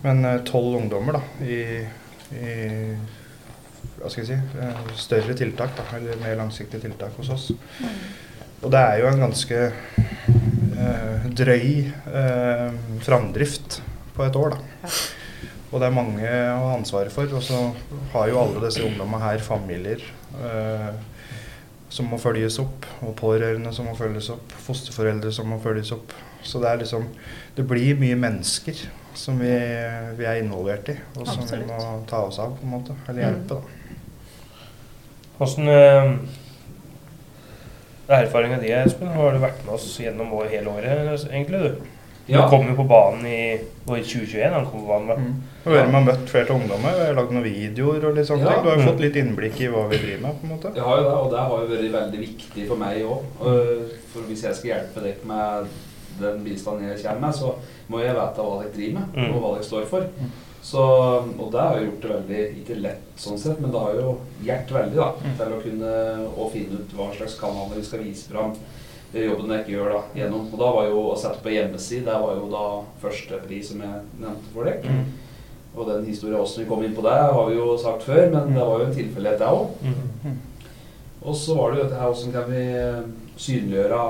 Men eh, tolv ungdommer, da, i, i Hva skal jeg si eh, Større tiltak, da, eller mer langsiktige tiltak hos oss. Og det er jo en ganske eh, drøy eh, framdrift på et år, da. Og det er mange å ha ansvaret for. Og så har jo alle disse ungdommene her familier eh, som må følges opp. Og pårørende som må følges opp. Fosterforeldre som må følges opp. Så det er liksom Det blir mye mennesker. som vi, vi er involvert i, og som Absolutt. vi må ta oss av, på en måte. Eller hjelpe, da. Åssen er erfaringa di, Espen? Har du vært med oss gjennom år- hele året, egentlig? du? Ja. Du kom jo på banen i år 2021. Han kom på banen, da. Og vi har møtt flere ungdommer, vi har lagd noen videoer og litt sånne Ja. ting. Du har jo Mm. fått litt innblikk i hva vi driver med, på en måte. Jeg har jo det, og det har jo vært veldig viktig for meg òg. For hvis jeg skal hjelpe dere med den bistanden jeg kommer med, så må jeg vite hva dere driver med, Mm. og hva dere står for. Så, og det har jo gjort det veldig, ikke lett sånn sett, men det har jo hjulpet veldig da, til å kunne å finne ut hva slags kanaler vi skal vise fram det jobben jeg ikke gjør da, gjennom. Og da var jo å sette på hjemmeside, det var jo da første pris som jeg nevnte for deg. Mm. Og den historien hvordan vi kom inn på det, har vi jo sagt før, men det var jo en tilfeldighet, det òg. Mm. Og så var det jo dette her, hvordan kan vi eh, synliggjøre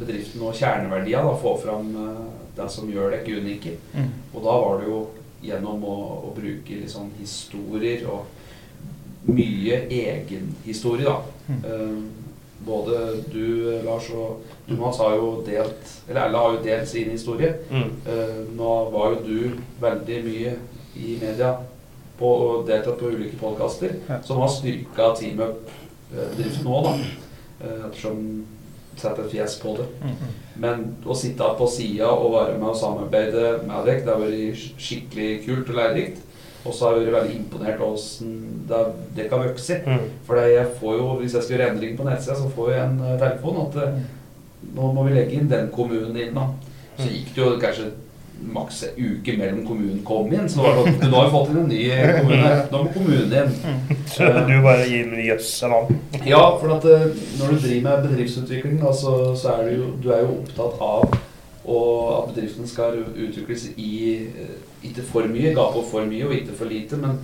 bedriften og kjerneverdier, da, få fram eh, det som gjør dere unike. Mm. Og da var det jo gjennom å, å bruke sånn historier og mye egenhistorie, da. Mm. Eh, både du, Lars, og du, Mats, har jo delt Eller alle har jo delt sin historie. Mm. Eh, nå var jo du veldig mye i media på, og deltatt på ulike podkaster, Ja. som har styrka Team Up-bedriften nå, da. Eh, ettersom setter et fjes på det. Men å sitte på sida og være med og samarbeide med deg, det har vært skikkelig kult og lærerikt. Og så har jeg vært veldig imponert over hvordan det, det kan vokse. Mm. For jeg får jo, hvis jeg skal gjøre endringer på nettsida, så får jeg en eh, telefon at eh, nå må vi legge inn den kommunen inn. da. Så gikk det jo kanskje maks en uke mellom kommunen kom inn. Så nå har vi fått inn en ny kommune. Nå må kommunen inn. Så du bare gir meg jøss navn? Ja, for at eh, når du driver med bedriftsutvikling, da, så, så er du jo, du er jo opptatt av og at bedriften skal utvikles i eh, ikke for mye, gape for mye og ikke for lite, men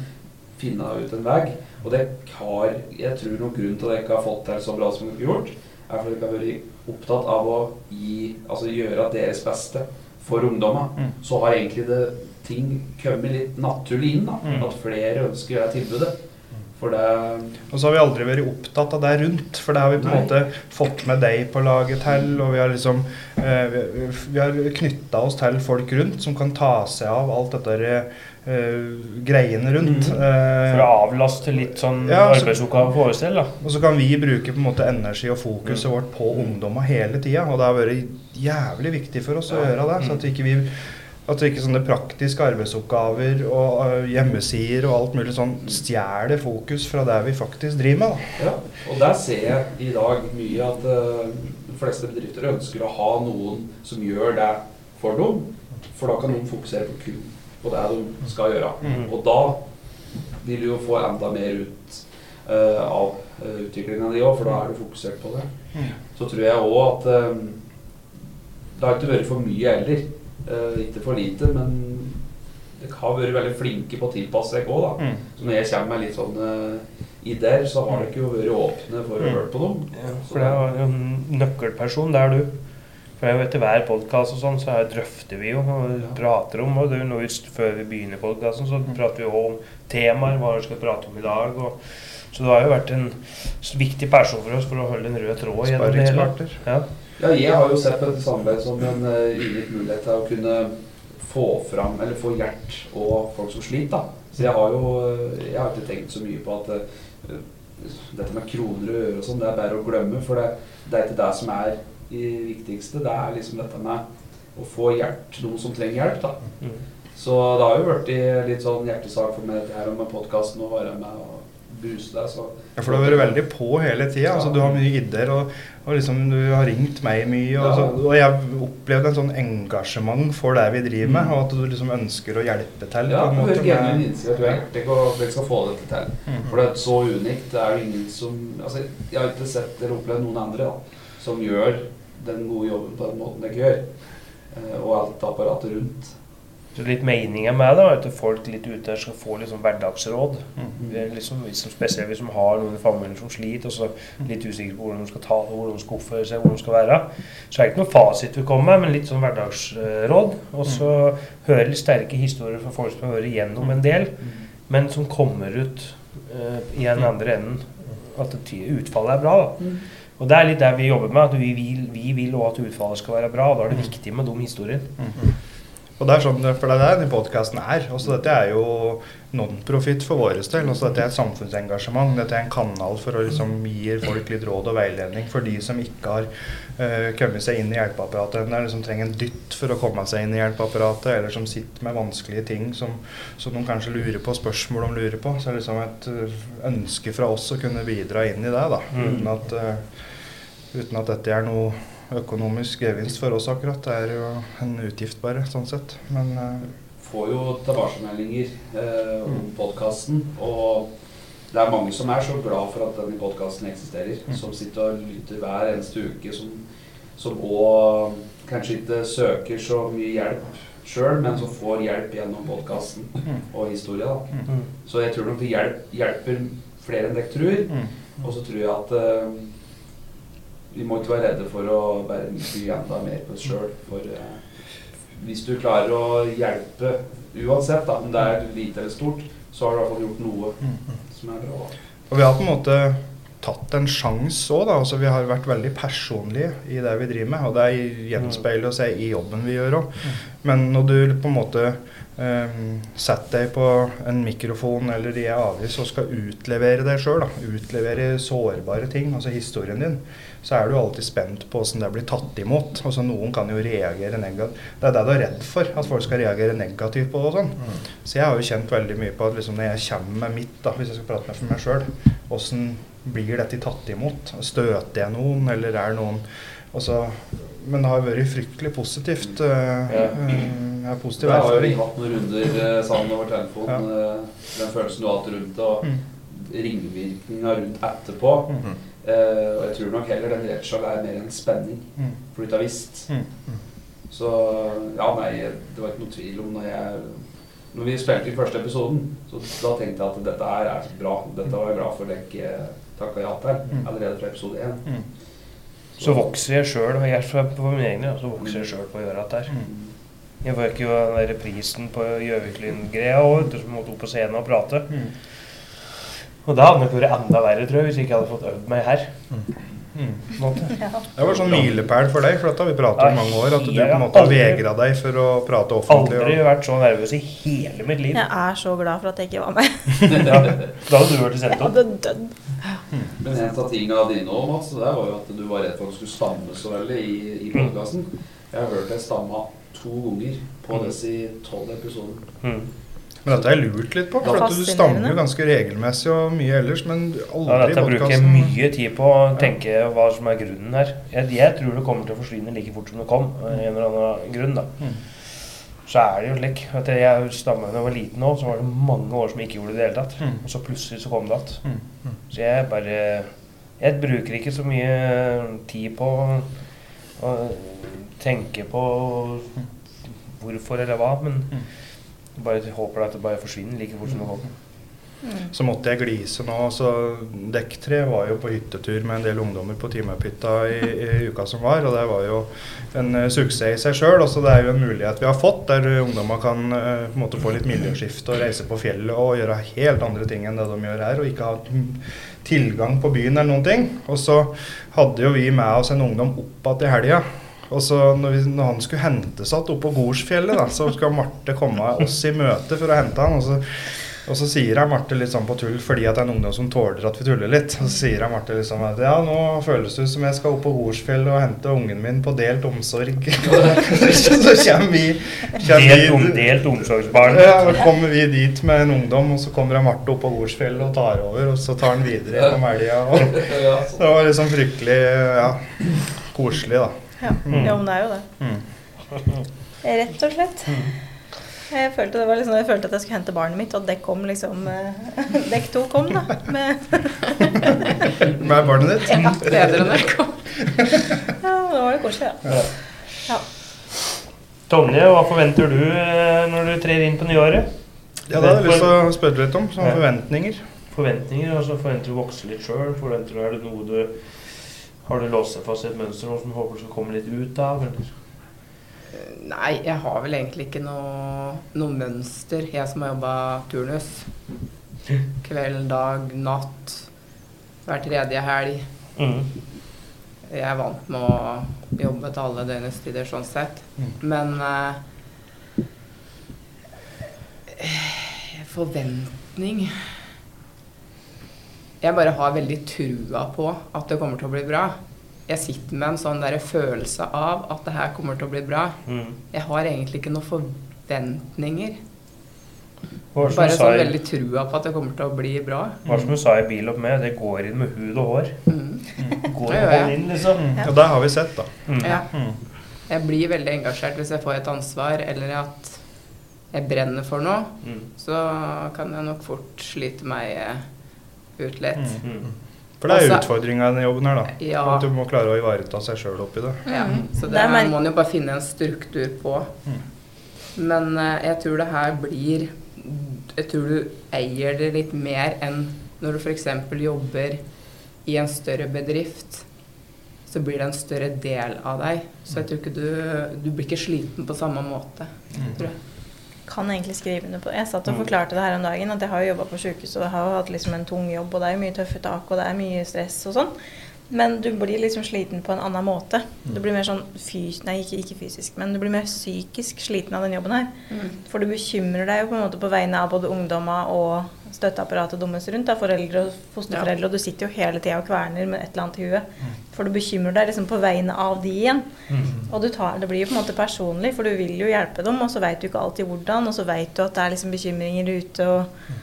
finne ut en vei. Og det har Jeg tror noen grunn til at jeg ikke har fått til så bra som jeg har gjort, er fordi jeg har vært opptatt av å gi, altså gjøre deres beste for ungdommer. Mm. Så har egentlig det ting kommet litt naturlig inn. da, Mm. At flere ønsker det tilbudet. For det Og så har vi aldri vært opptatt av det rundt, for det har vi på en måte fått med deg på laget til, og vi har liksom eh, vi, vi har knytta oss til folk rundt som kan ta seg av alt dette eh, greiene rundt. Mm. Eh, For å avlaste litt sånn Ja, så- arbeidsoppgave for oss selv, da. og så kan vi bruke på en måte energi og fokuset vårt på ungdommer hele tida. Og det har vært jævlig viktig for oss å gjøre det. Så at ikke vi at ikke sånne praktiske arbeidsoppgaver og øh, hjemmesider og alt mulig sånn stjeler fokus fra det vi faktisk driver med. Da. Ja, og der ser jeg i dag mye at uh, de fleste bedrifter ønsker å ha noen som gjør det for dem. For da kan de fokusere på kun på det de skal gjøre. Mm. Og da vil du jo få enda mer ut uh, av uh, utviklinga di òg, for da er du fokusert på det. Mm. Så tror jeg òg at um, det har ikke vært for mye heller. Uh, ikke for lite, men dere har vært veldig flinke på å tilpasse dere òg, da. Mm. Så når jeg kommer med litt sånne ideer, så har dere jo vært åpne for å høre på dem. For det er jo en nøkkelperson, det er du. For jeg vet, Etter hver podkast og sånn, så her drøfter vi jo og prater om og det er jo noe just Før vi begynner podkasten, så prater vi jo om temaer, hva vi skal prate om i dag. Og, så du har jo vært en viktig person for oss for å holde en rød tråd gjennom det hele. Ja. Ja, jeg har jo sett på dette samarbeidet som en uh, unik mulighet til å kunne få fram, eller få hjert og folk som sliter. da. Så jeg har jo eh, jeg har ikke tenkt så mye på at eh, dette med kroner og øre og sånn, det er bare å glemme. For det, det er ikke det som er det viktigste. Det er liksom dette med å få hjert, noen som trenger hjelp. da. Mm. Så det har jo vært litt sånn hjertesak for meg det her med podkasten å være med og booste deg. Så Ja, for du har vært veldig på hele tida. Altså, du har mye ideer, og, og liksom, du har ringt meg mye. Og, Ja. så, og jeg opplevde en sånn engasjement for det vi driver med, og at du liksom ønsker å hjelpe til. Ja, på en du måte, hører gjerne med- en innsikt at du er hjertelig og dere skal få dette til. Mm. For det er så unikt. Det er jo ingen som Altså, jeg har ikke sett eller opplevd noen andre da, som gjør den gode jobben på den måten dere gjør. Eh, og alt apparatet rundt. Så litt meninga med det er at folk litt ute skal få liksom hverdagsråd. Mm. Vi Liksom, liksom, spesielt hvis de har noen i familien som sliter, og så litt usikre på hvordan de skal ta det, hvordan de skal oppføre seg, hvor de skal være. Så er det ikke noen fasit vi kommer med, men litt sånn hverdagsråd. Og så høre litt sterke historier fra folk som har vært gjennom en del, men som kommer ut uh, i den andre enden. At utfallet er bra. da. Og det er litt der vi jobber med, at vi vil, vi vil også at utfallet skal være bra. og Da er det viktig med de historiene. Og det er sånn, For det er det denne podkasten er. Også dette er jo non-profit for vår del. Også dette er et samfunnsengasjement. Dette er en kanal for å liksom gi folk litt råd og veiledning for de som ikke har uh, kommet seg inn i hjelpeapparatet. Eller som trenger en dytt for å komme seg inn i hjelpeapparatet. Eller som sitter med vanskelige ting som, som de kanskje lurer på, spørsmål de lurer på. Så det er liksom et uh, ønske fra oss å kunne bidra inn i det. da, Mm. uten, at, uh, uten at dette er noe økonomisk gevinst for oss akkurat. Det er jo en utgift bare, sånn sett. Men uh, får jo tilbakemeldinger uh, om podkasten. Og det er mange som er så glad for at denne podkasten eksisterer. Mm. Som sitter og lytter hver eneste uke. Som, som òg kanskje ikke søker så mye hjelp sjøl, men som får hjelp gjennom podkasten Mm. og historien. Mm. Så jeg tror nok det hjelper flere enn dere tror. mm. Og så tror jeg at eh, vi må ikke være redde for å bare by enda mer på oss sjøl. For eh, hvis du klarer å hjelpe uansett, da, om det er lite eller stort, så har du i hvert fall gjort noe Mm. som er bra. Og vi har på en måte tatt en sjanse òg, da. Altså, vi har vært veldig personlige i det vi driver med. Og det gjenspeiler seg i jobben vi gjør òg. Men når du på en måte eh, setter deg på en mikrofon eller i en avis og skal utlevere deg sjøl, utlevere sårbare ting, altså historien din, så er du alltid spent på hvordan det blir tatt imot. Altså Noen kan jo reagere negativt. Det er det du er redd for, at folk skal reagere negativt på det. og sånn. Så jeg har jo kjent veldig mye på at liksom når jeg kommer med mitt, da, hvis jeg skal prate med for meg sjøl, åssen blir dette tatt imot? Støter jeg noen, eller er noen også, Men det har vært fryktelig positivt. Uh, Ja. er positiv Der har jo hatt noen runder eh, sammen over telefonen, Ja. den følelsen du har hatt rundt det, og Mm. ringvirkninga rundt etterpå. Mm. Eh, og jeg tror nok heller den redselen er mer en spenning, Mm. har visst. Mm. Så ja, nei, det var ikke noe tvil om når jeg Når vi spilte i første episoden, så da tenkte jeg at dette her er bra. Dette var jeg glad for at jeg takka ja til Mm. allerede fra episode én. Mm. Så vokser jeg sjøl, på min egen, så vokser jeg sjøl på å gjøre dette her. Mm. Jeg fikk jo den der prisen på Gjøviklyn-greia òg, som måtte opp på scenen og prate. Mm. Og da hadde det nok vært enda verre, tror jeg, hvis jeg ikke hadde fått øvd meg her. Mm. en. Det var sånn milepæl for deg, for dette har vi pratet om i mange år. At du på en måte har aldri- vegra deg for å prate offentlig. Aldri og- vært så nervøs i hele mitt liv. Jeg er så glad for at jeg ikke var med. Ja, da hadde du vært sendt Jeg opp. hadde dødd. Men en av tingene dine òg, Mats, det var jo at du var redd for at du skulle stamme så veldig i, i Mm. podkasten. Jeg har hørt deg stamme to ganger på Mm. disse tolv episodene. Mm. Men dette har jeg lurt litt på, for at du stammer jo ganske regelmessig og mye ellers, men aldri ja, dette bruker jeg mye tid på å tenke hva som er grunnen her. Jeg, jeg tror det kommer til å forsvinne like fort som det kom. Mm. En eller annen grunn, da. Mm. Så er det jo slik at jeg stammer da jeg var liten òg, så var det mange år som jeg ikke gjorde det i det hele tatt. Mm. Og så plutselig så kom det igjen. Mm. Mm. Så jeg bare Jeg bruker ikke så mye tid på å, å tenke på hvorfor eller hva, men bare håper at det bare forsvinner like fort som det kom. Så måtte jeg glise nå. så Dekktre var jo på hyttetur med en del ungdommer på Teamup-hytta i, i uka som var. Og det var jo en uh, suksess i seg sjøl. Det er jo en mulighet vi har fått der ungdommer kan uh, på en måte få litt miljøskifte og reise på fjellet og gjøre helt andre ting enn det de gjør her. Og ikke ha mm, tilgang på byen eller noen ting. Og så hadde jo vi med oss en ungdom opp igjen i helga. Og så når, vi, når han skulle hentes igjen oppå på Gorsfjellet, da, så skal Marte komme oss i møte for å hente han. Og så, og så sier jeg Marte litt sånn på tull fordi at det er en ungdom som tåler at vi tuller litt. Og så sier jeg Marte liksom at ja, nå føles det som jeg skal opp på Gorsfjellet og hente ungen min på delt omsorg. så kommer vi, kommer Delt, om, delt omsorgsbarn. ja, så kommer vi dit med en ungdom, og så kommer Marte opp på Gorsfjellet og tar over. Og så tar han videre gjennom helga. og Det var liksom fryktelig ja, koselig, da. Ja. Mm. Jo, men det er jo det. Mm. Rett og slett. Jeg følte, det var liksom, jeg følte at jeg skulle hente barnet mitt, og dekk kom liksom eh, Dekk to kom, da. Med, Med barnet ditt? Ja, bedre enn det kom. ja, det var det koselig, ja. ja. Tonje, hva forventer du eh, når du trer inn på nyåret? Ja, det har jeg lyst til å spørre litt om. Sånne Ja. forventninger. Forventninger? altså Forventer du å vokse litt sjøl? Forventer du, er det noe du har du låst deg fast i et mønster noe som du håper du skal komme litt ut av? Eller? Nei, jeg har vel egentlig ikke noe, noe mønster, jeg som har jobba turnus. Kveld, dag, natt. Hver tredje helg. Mm. Jeg er vant med å jobbe til alle døgnets tider sånn sett. Mm. Men eh, forventning jeg bare har veldig trua på at det kommer til å bli bra. Jeg sitter med en sånn der følelse av at det her kommer til å bli bra. Mm. Jeg har egentlig ikke noen forventninger. Bare sa sånn i- veldig trua på at det kommer til å bli bra. hva som du sa i bil opp med? Det går inn med hud og hår. Mm. Går Det det gjør jeg. inn, liksom? Og det har vi sett, da. Mm. Ja. Mm. Jeg blir veldig engasjert hvis jeg får et ansvar, eller at jeg brenner for noe. Mm. Så kan jeg nok fort slite meg eh, ut litt. Mm. For det er Også- utfordringa i denne jobben her, da. Ja. At du må klare å ivareta seg sjøl oppi det. Ja, Mm. så Det det må man jo bare finne en struktur på. Men uh, jeg tror det her blir Jeg tror du eier det litt mer enn når du f.eks. jobber i en større bedrift. Så blir det en større del av deg. Så jeg tror ikke du Du blir ikke sliten på samme måte, tror jeg. Kan egentlig skrive under på det. Jeg satt og Mm. forklarte det her om dagen, at jeg har jo jobba på sjukehus og jeg har hatt liksom en tung jobb, og det er jo mye tøffe tak, og det er mye stress og sånn. Men du blir liksom sliten på en annen måte. Du blir mer sånn fys Nei, ikke, ikke fysisk, men du blir mer psykisk sliten av den jobben her. For du bekymrer deg jo på en måte på vegne av både ungdommer og støtteapparatet deres rundt, da, foreldre og fosterforeldre, og du sitter jo hele tida og kverner med et eller annet i huet. For du bekymrer deg liksom på vegne av de igjen. Mm. Og du tar, det blir jo på en måte personlig, for du vil jo hjelpe dem, og så veit du ikke alltid hvordan, og så veit du at det er liksom bekymringer ute, og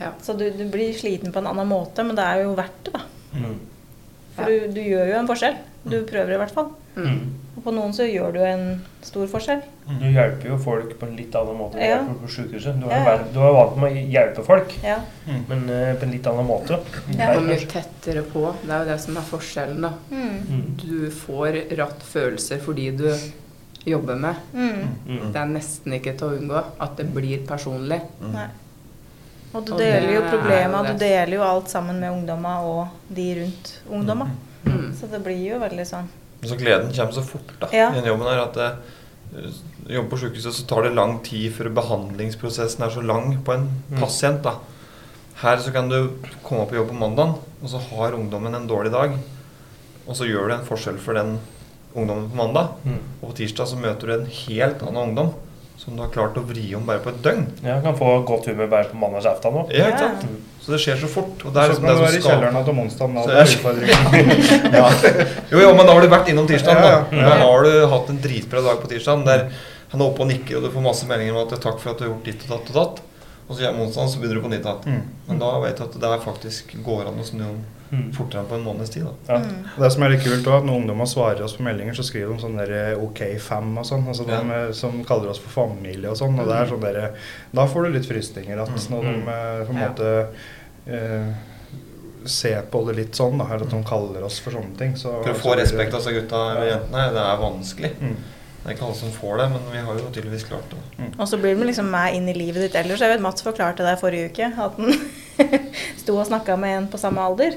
Ja. Så du, du blir sliten på en annen måte, men det er jo verdt det, da. Mm. For du, du gjør jo en forskjell. Du prøver i hvert fall. Mm. Og på noen så gjør du en stor forskjell. Du hjelper jo folk på en litt annen måte enn du Ja. på sykehuset. Du er, Ja, ja. du er vant med å hjelpe folk, Ja. men uh, på en litt annen måte. Ja. Og mye tettere på. Det er jo det som er forskjellen, da. Mm. Mm. Du får ratt følelser fordi du jobber med. Mm. Mm. Det er nesten ikke til å unngå at det blir personlig. Nei. Og du Og deler jo det problemer, du deler jo alt sammen med ungdommer og de rundt ungdommer. Mm. Så det blir jo veldig sånn Så gleden kommer så fort da, Ja. i den jobben her at det, eh, jobber på sykehuset så tar det lang tid før behandlingsprosessen er så lang på en Mm. pasient. da. Her så kan du komme på jobb på mandag, og så har ungdommen en dårlig dag. Og så gjør du en forskjell for den ungdommen på mandag. Mm. Og på tirsdag så møter du en helt annen ungdom som du har klart å vri om bare på et døgn. Jeg kan få godt humør bare på mandagsaften nå. Ja, ikke Ja. sant? Så det skjer så fort. Og det er Så liksom kan du være i kjelleren om onsdagen. Da, ja. Jo, jo, men da har du vært innom tirsdagen. Ja, Da ja. Da har du hatt en dritbra dag på tirsdagen der han er oppe og nikker, og du får masse meldinger om at 'takk for at du har gjort ditt og datt og datt'. Og så kommer onsdagen, så begynner du på nytt igjen. Mm. Men da vet du at det er faktisk går an å snu om Mm. fortere enn på en måneds tid. da. Ja. mm. Det som er litt kult også, at Når ungdommer svarer oss på meldinger, så skriver de sånn der OK5 og sånn. Altså Ja. de eh, som kaller oss for familie og sånn. Og det er sånn der, Da får du litt frysninger. At når de Mm. eh, på en måte eh, ser på det litt sånn, da, eller at de kaller oss for sånne ting. Så, For å få respekt av seg gutta og jentene, det er vanskelig. Mm. Det er ikke alle som får det, men vi har jo tydeligvis klart det. Og så blir det liksom med inn i livet ditt ellers. Jeg vet Mats forklarte det forrige uke, at han sto og snakka med en på samme alder.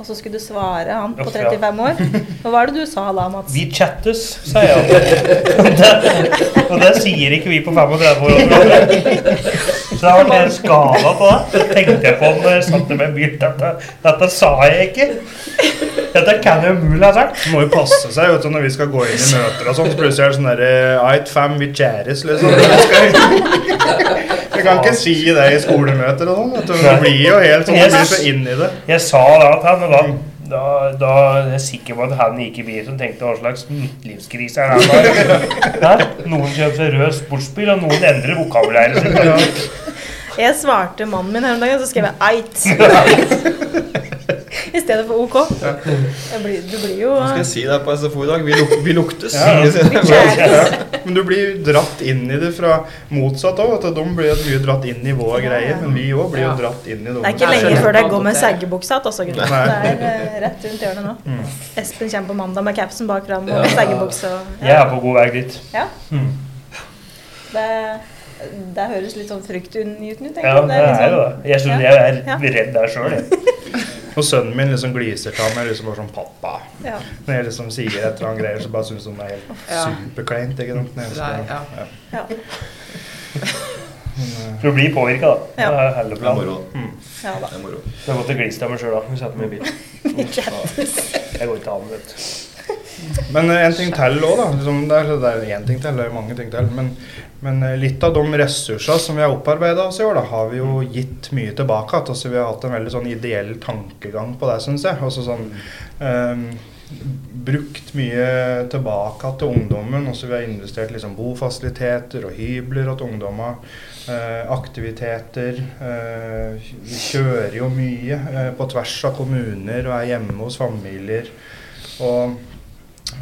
Og så skulle du svare han på 35 år. Og hva er det du sa da, Mats? Vi chattes, sa jeg. Og det- Og det sier ikke vi på 35 år. Så det har vært en skala på det. Så tenkte jeg på om når jeg satt med bil. Dette, dette sa jeg ikke. Dette kan jeg umulig ha sagt. Det må jo passe seg vet du, når vi skal gå inn i møter og sånn. Så plutselig er det sånn derre Ait fam, vi kjæres, liksom. Jeg kan ikke si det i skolemøter og sånn. du. Det blir jo helt sånn, du blir så inn i det. Jeg sa da til han, og da, da, da er jeg sikker på at han gikk i bilen og tenkte hva slags midtlivskrise er det her? Noen kjøper seg rød sportsbil, og noen endrer vokabulæret sitt. Jeg svarte mannen min her om dagen, så skrev jeg 'eit'. I stedet for OK. Jeg blir, du blir jo Hva skal jeg si deg på SFO i dag? Vi, luk vi luktes. Ja. Det? Men du blir dratt inn i det fra motsatt òg. De blir mye dratt inn i vår greie, men vi òg blir jo dratt inn i Det er ikke lenge før det går med seggebukse det- seggebuksa igjen, altså. Det er eh, rett rundt hjørnet nå. Mm. Espen kommer på mandag med capsen bak fram og seggebukse. og- Jeg er på god vei dit. Ja. Mm. Det, det høres litt sånn fryktunngytende ut, Ja, det er jo liksom- det. Jeg synes Ja. jeg er Ja. redd der sjøl, jeg. Og sønnen min liksom gliser til ham og liksom bare sånn 'pappa'. Ja. Når jeg liksom sier et eller annet greier, så bare syns han det er helt Ja. superkleint. Ikke sant? Jeg er- ja. ja. blir Men, For å bli påvirka, da. Det er hele Det er moro. moro. ja da. Det er moro. Det er godt å glise av meg sjøl da. Vi setter meg i bilen. Jeg går ikke an, vet du. Men eh, en ting til òg, da. Liksom, det er, én ting til, det er mange ting til. Men, men eh, litt av de ressursene som vi har opparbeida oss i år, da, har vi jo gitt mye tilbake igjen. Altså, vi har hatt en veldig sånn ideell tankegang på det, syns jeg. Altså, sånn, Um, brukt mye tilbake til ungdommen. Altså, vi har investert liksom, bofasiliteter og hybler til ungdommer. Eh, aktiviteter. Eh, vi kjører jo mye eh, på tvers av kommuner og er hjemme hos familier. Og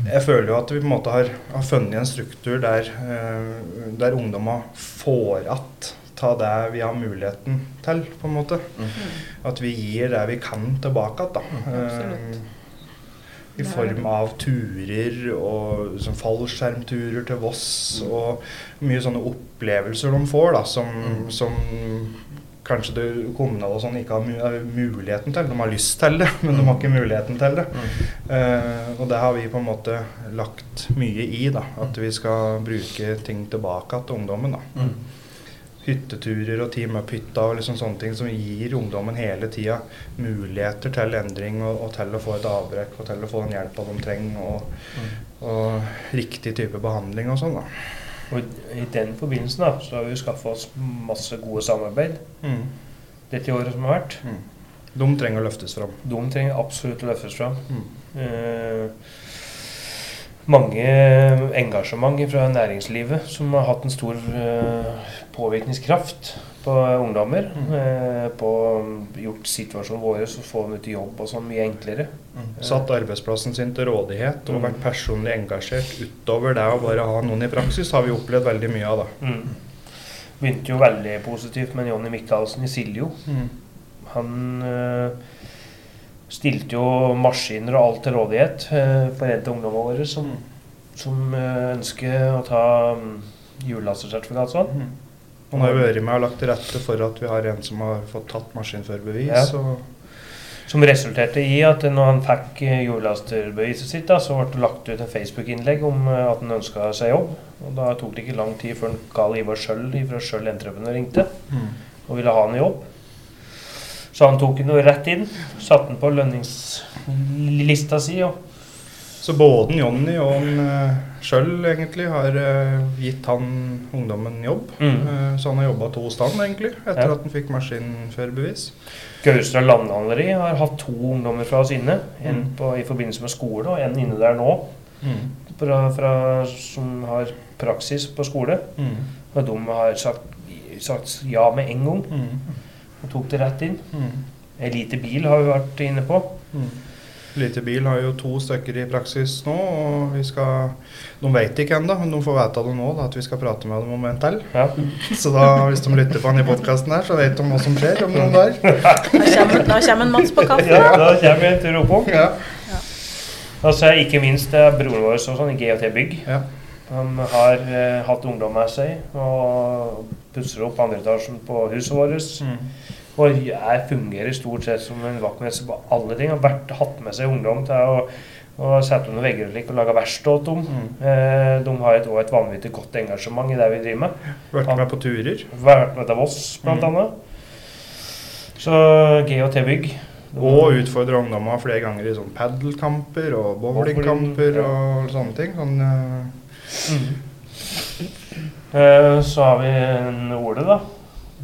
jeg føler jo at vi på en måte har, har funnet en struktur der, eh, der ungdommer får att ta det vi har muligheten til, på en måte. At vi gir det vi kan tilbake igjen. Absolutt. Eh, I form av turer og liksom, fallskjermturer til Voss og mye sånne opplevelser de får, da, som, som kanskje det kommunale og sånn ikke har muligheten til. De har lyst til det, men de har ikke muligheten til det. Uh, og det har vi på en måte lagt mye i. da, At vi skal bruke ting tilbake til ungdommen. da. Hytteturer og Team Up-hytta og liksom sånne ting som gir ungdommen hele tida muligheter til endring og, og til å få et avbrekk og til å få den hjelpa de trenger. Og, og riktig type behandling og sånn. da. Og I den forbindelsen da, så har vi skaffa oss masse gode samarbeid Mm. dette året som har vært. Mm. De trenger å løftes fram. De trenger absolutt å løftes fram. Mm. Eh, mange engasjement fra næringslivet som har hatt en stor eh, påvirkningskraft på ungdommer. Mm. Eh, på gjort situasjonen vår så få dem ut i jobb og sånn mye enklere. Satt arbeidsplassen sin til rådighet og Mm. vært personlig engasjert utover det å bare ha noen i praksis, har vi opplevd veldig mye av. da. Mm. Begynte jo veldig positivt med Jonny Michaelsen i Siljo. Han eh, stilte jo maskiner og alt til rådighet eh, for en til ungdommene våre som, som eh, ønsker å ta um, hjullastersertifikat sånn. Han har jo vært med og lagt til rette for at vi har en som har fått tatt maskinførerbevis. Ja. Som resulterte i at når han fikk eh, hjullasterbeviset sitt, da, så ble det lagt ut en Facebook-innlegg om eh, at han ønska seg jobb. Og Da tok det ikke lang tid før Karl Ivar Schjøll fra Schjøll Entreprenør ringte og ville ha han i jobb. Så han tok han rett inn, satte han på lønningslista si. og Så både Jonny og han eh, sjøl egentlig har eh, gitt han ungdommen jobb. Mm. Eh, så han har jobba to stand egentlig, etter Ja. at han fikk maskinførerbevis. Gaustra landhandleri har hatt to ungdommer fra oss inne. En Mm. på, i forbindelse med skole og en inne der nå. Fra, fra, som har praksis på skole. Mm. Og de har sagt, sagt ja med en gang Mm. og tok det rett inn. Mm. Elite bil har vi vært inne på. Mm. Lite bil har jo to stykker i praksis nå, og vi skal De vet ikke ennå, men de får vite det nå, da, at vi skal prate med dem om en til. Ja. Så da, hvis de lytter på han i podkasten her, så vet de hva som skjer om noen dager. Da kommer, en Mats på kaffe. Ja, da kommer jeg til å Ja. Ja. Altså, ikke minst det er broren vår også, sånn, i GHT Bygg. Ja. Han har eh, hatt ungdom med seg og pusser opp andre etasjen på huset vårt. Mm. Og jeg fungerer stort sett som en vaktmester på alle ting. Har vært, hatt med seg ungdom til å, å sette under vegger og slik, og lage verksted til dem. Mm. Eh, de har et, også et vanvittig godt engasjement i det vi driver med. Vært med på turer. Vært med til Voss, blant Mm. annet. Så GHT Bygg. Og utfordre ungdommer flere ganger i sånn padelkamper og bowlingkamper ja. og sånne ting. Sånn, uh... mm. Eh, så har vi en Ole, da.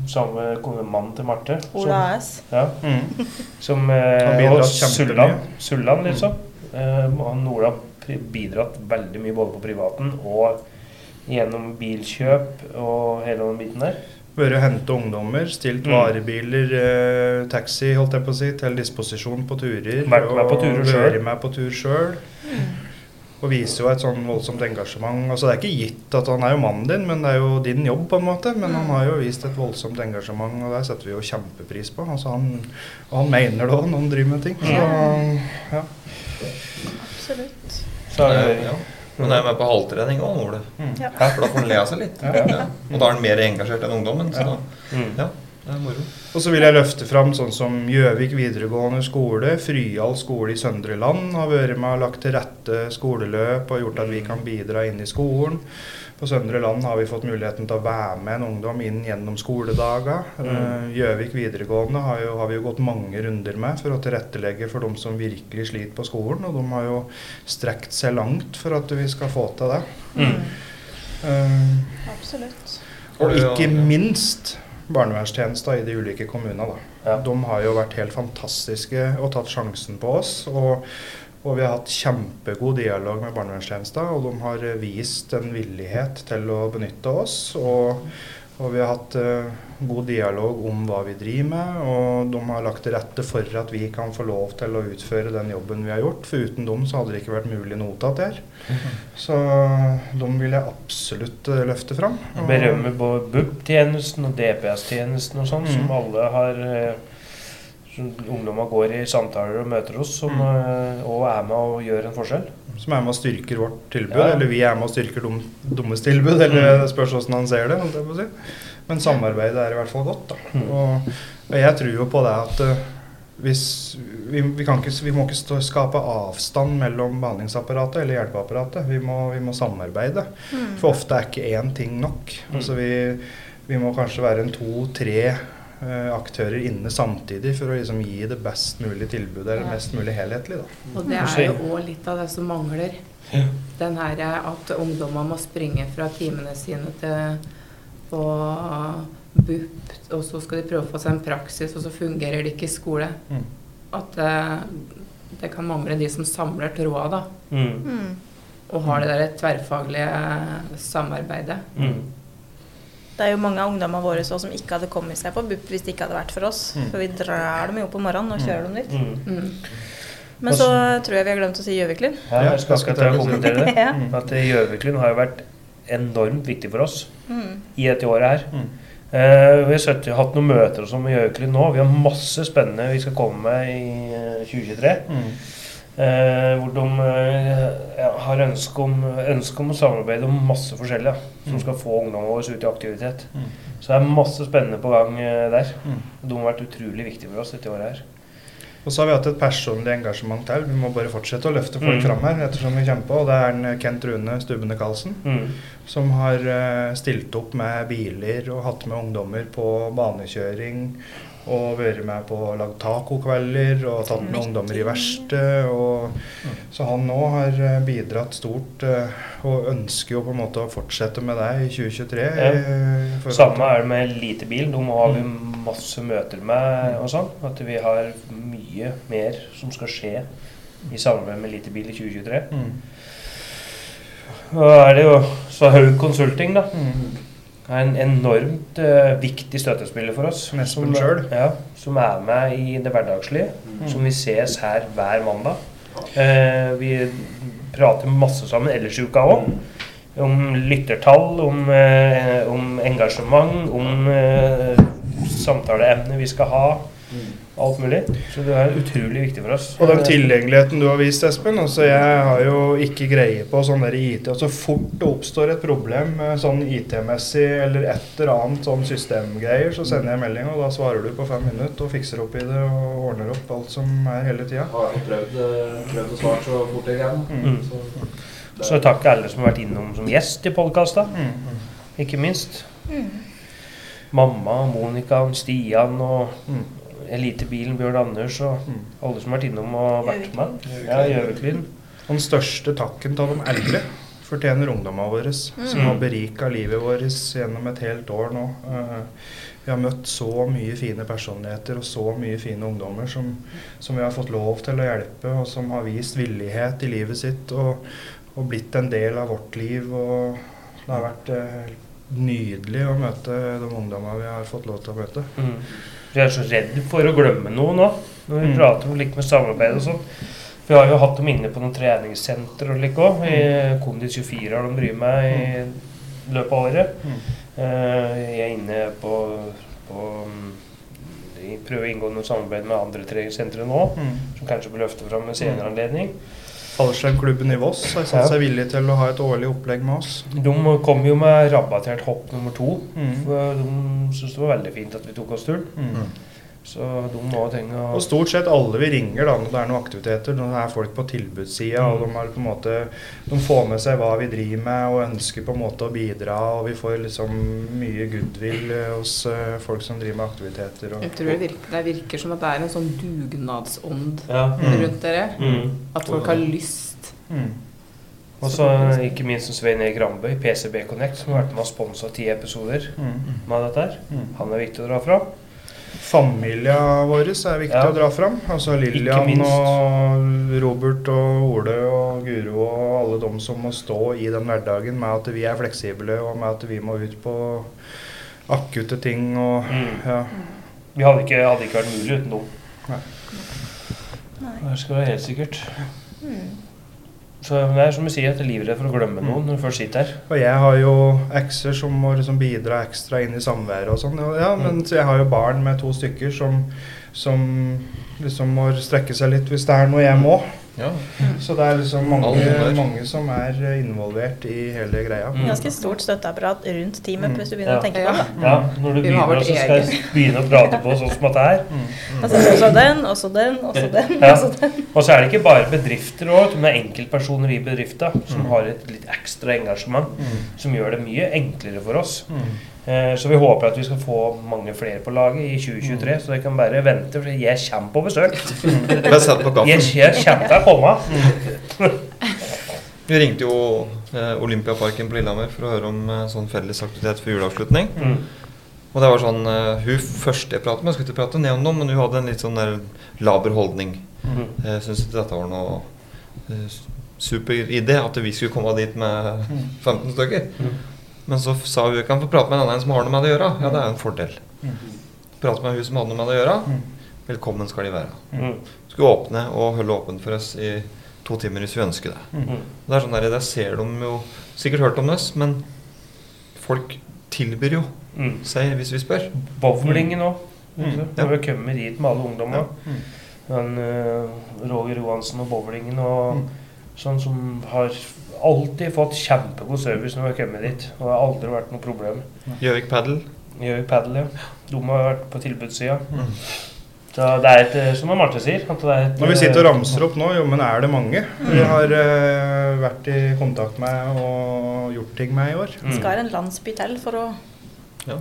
Samme mannen til Marte. Ola som- Ja, mm. som eh, og. Sulland, Sulland liksom. Eh, han Ola har bidratt veldig mye både på privaten og gjennom bilkjøp og hele den biten der. Vært og hente ungdommer, stilt Mm. varebiler, eh, taxi holdt jeg på å si, til disposisjon på turer. Vært med på turer og selv. vært med på tur sjøl. Og viser jo et sånn voldsomt engasjement. Altså Det er ikke gitt at han er jo mannen din, men det er jo din jobb, på en måte. Men han har jo vist et voldsomt engasjement, og det setter vi jo kjempepris på. Altså han, og han mener det òg når han driver med ting. Så, ja. Absolutt. Så er det, ja. Men jeg er med på halvtrening òg, Ole. Mm. Ja. For da får han le av seg litt. Ja. Ja. Og da er han mer engasjert enn ungdommen. Så Ja. da, mm. ja. Og så vil jeg løfte fram sånn som Gjøvik videregående skole, Fryal skole i Søndre Land har vært med og lagt til rette skoleløp og gjort at vi kan bidra inn i skolen. På Søndre Land har vi fått muligheten til å være med en ungdom inn gjennom skoledager. Eh, Gjøvik videregående har, jo, har vi jo gått mange runder med for å tilrettelegge for de som virkelig sliter på skolen. Og de har jo strekt seg langt for at vi skal få til det. Mm. Uh, Absolutt. og ikke minst barnevernstjenesta i de ulike kommunene. Ja. De har jo vært helt fantastiske og tatt sjansen på oss. Og, og vi har hatt kjempegod dialog med barnevernstjenesta, og de har vist en villighet til å benytte oss. Og, og vi har hatt eh, god dialog om hva vi driver med, og de har lagt til rette for at vi kan få lov til å utføre den jobben vi har gjort. For uten dem så hadde det ikke vært mulig noe tatt her. Så de vil jeg absolutt eh, løfte fram. Og- berømme både BUP-tjenesten og DPS-tjenesten og sånn, Mm. som alle har eh, som Ungdommer går i samtaler og møter oss, som, Mm. eh, og er med og gjør en forskjell. Som er med og styrker vårt tilbud, Ja. eller vi er med og styrker dum, dummes tilbud, eller det spørs hvordan han ser det. jeg si. Men samarbeidet er i hvert fall godt. Da. Mm. Og, og jeg tror jo på det at uh, hvis vi, vi, kan ikke, vi må ikke stå, skape avstand mellom behandlingsapparatet eller hjelpeapparatet. Vi må, vi må samarbeide. Mm. For ofte er ikke én ting nok. Mm. Altså vi, vi må kanskje være en to-tre aktører inne samtidig for å liksom gi det best mulige tilbudet, eller mest mulig helhetlig. Da. Og det er jo òg litt av det som mangler. Ja. Den her at ungdommer må springe fra timene sine til på BUP, og så skal de prøve å få seg en praksis, og så fungerer det ikke i skole. Mm. At det, det kan mangle de som samler tråda, da. Mm. Mm. Og har det der tverrfaglige samarbeidet. Mm. Det er jo mange av ungdommene våre så, som ikke hadde kommet seg på BUP hvis det ikke hadde vært for oss. Mm. For vi drar dem jo på morgenen og kjører dem dit. Mm. Mm. Men så tror jeg vi har glemt å si Gjøviklyn. Ja, jeg skal akkurat til å kommentere det. Ja. Mm. At Gjøviklyn har jo vært enormt viktig for oss Mm. i dette året her. Mm. Eh, vi har sett, hatt noen møter og sånn med Gjøviklyn nå. Vi har masse spennende vi skal komme med i eh, 2023. Eh, hvor de eh, har ønske om, ønske om å samarbeide om masse forskjellig. Som Mm. skal få ungdommen vår ut i aktivitet. Mm. Så det er masse spennende på gang eh, der. Mm. De har vært utrolig viktige for oss dette året her. Og så har vi hatt et personlig engasjement til. Vi må bare fortsette å løfte folk Mm. fram her ettersom vi kommer på. Og det er en Kent Rune Stubbene Karlsen Mm. som har eh, stilt opp med biler og hatt med ungdommer på banekjøring. Og vært med på å lage tacokvelder og tatt med ungdommer i i- verksted. Mm. så han nå har eh, bidratt stort eh, og ønsker jo på en måte å fortsette med det i 2023. Ja. i Samme er det med Elitebil. De har vi masse møter med og sånn. At vi har mye mer som skal skje i samarbeid med Elitebil i 2023. Mm. Og er det jo så Haug Consulting, da. Mm. Er en enormt uh, viktig støttespiller for oss. Som. Ja, som er med i det hverdagslige. Mm. Som vi ses her hver mandag. Uh, vi prater masse sammen ellers i uka òg. Om lyttertall, om, uh, om engasjement, om samtaleemner vi skal ha. Alt mulig. Så det er utrolig viktig for oss. Og den tilgjengeligheten du har vist, Espen. altså Jeg har jo ikke greie på sånn der IT. altså Så fort det oppstår et problem eh, sånn IT-messig eller et eller annet sånn systemgreier, så sender jeg melding, og da svarer du på fem minutter og fikser opp i det og ordner opp alt som er hele tida. Har jeg prøvd, eh, prøvd å svare så fort jeg kan. Mm. Så, Så takk alle som har vært innom som gjest i podkasta, Mm. ikke minst. Mm. Mamma, Monica, Stian og Mm. Elitebilen, Bjørn Anders og Mm. alle som har vært innom og vært med. Ja, Gjøviklyn. Den største takken til de eldre fortjener ungdommene våre, som Mm. har berika livet vårt gjennom et helt år nå. Eh, Vi har møtt så mye fine personligheter og så mye fine ungdommer som, som vi har fått lov til å hjelpe, og som har vist villighet i livet sitt og, og blitt en del av vårt liv. Og det har vært eh, nydelig å møte de ungdommene vi har fått lov til å møte. Mm. Vi er så redd for å glemme noe nå, når vi Mm. prater om litt med samarbeid og sånn. Vi har jo hatt dem inne på noen treningssenter og lik òg. I Kondis 24 har de drevet med i løpet av året. Mm. Eh, Jeg er inne på, på prøve å inngå noe samarbeid med andre treningssentre nå, Mm. som kanskje blir løftet fram ved senere anledning. Fallskjermklubben i Voss har satt seg villig til å ha et årlig opplegg med oss. De kom jo med rabattert hopp nummer to. Mm. De syntes det var veldig fint at vi tok oss turen. Mm. Så de må tenke å Og stort sett alle vi ringer da når det er noen aktiviteter, når det er folk på tilbudssida, og de, er på en måte, de får med seg hva vi driver med og ønsker på en måte å bidra, og vi får liksom mye goodwill eh, hos uh, folk som driver med aktiviteter. Og, Jeg tror det virker, det virker som at det er en sånn dugnadsånd Ja. Mm. rundt dere. Mm. At folk har lyst. Mm. Og så ikke minst Svein Erik Rambøy, PCB Connect, som har vært med og sponsa ti episoder Mm. med dette her. Mm. Han er viktig å dra fram. Familia vår er viktig Ja. å dra fram. Altså Lillian og Robert og Ole og Guro og alle de som må stå i den hverdagen med at vi er fleksible, og med at vi må ut på akutte ting og Mm. ja. Vi hadde ikke, hadde ikke vært mulig uten dem. Nei. Nei. Det skal være helt sikkert. Mm. Så det er som du sier, at jeg er livredd for å glemme noen når du først sitter her. Og jeg har jo ekser som må liksom bidra ekstra inn i samværet og sånn. Ja, men så jeg har jo barn med to stykker som, som liksom må strekke seg litt hvis det er noe jeg må. Ja. Så det er liksom mange, mange som er eh, involvert i hele greia. Mm. Ganske stort støtteapparat rundt teamet, Mm. hvis du begynner Ja. å tenke på det. Ja, når du Vi begynner, så skal jeg begynne å prate på sånn som at det er. Altså, også den, også den, også den. Ja. Også den. Og så er det ikke bare bedrifter òg, men er enkeltpersoner i bedrifta som har et litt ekstra engasjement, som gjør det mye enklere for oss. Mm. Eh, Så vi håper at vi skal få mange flere på laget i 2023, så dere kan bare vente, for jeg kommer på besøk. Bare sett på Jeg, jeg kommer til å komme. Vi ringte jo eh, Olympiaparken på Lillehammer for å høre om eh, sånn fellesaktivitet for juleavslutning. Mm. Og det var sånn eh, Hun første jeg pratet med, jeg skulle ikke prate ned om noe, men hun hadde en litt sånn der laber holdning. Mm. Jeg syns ikke dette var noe eh, super idé at vi skulle komme dit med 15 stykker. Mm. Men så sa hun kan få prate med en annen som har noe med det å gjøre. Ja, det er jo en fordel. Prate med hun som hadde noe med det å gjøre. Velkommen skal de være. Mm. Skulle åpne og holde åpent for oss i to timer hvis vi ønsker det. Mm. Det er sånn der, Der ser de jo sikkert hørt om oss, men folk tilbyr jo Mm. seg hvis vi spør. Bowlingen òg. Mm. Når vi kommer hit dit med alle ungdommene. Mm. Han, eh, Roger Johansen og bowlingen og Mm. Sånn som har alltid fått kjempegod service når vi har kommet dit. Og det har aldri vært noe problem. Gjøvik Padel. Gjøvik padel, ja. De har vært på tilbudssida. Mm. Så det er et, eh, som Marte sier at det er et, Når vi sitter og eh, ramser opp nå, jo, men er det mange vi har uh, vært i kontakt med og gjort ting med i år? Mm. Skal en landsby til for å Få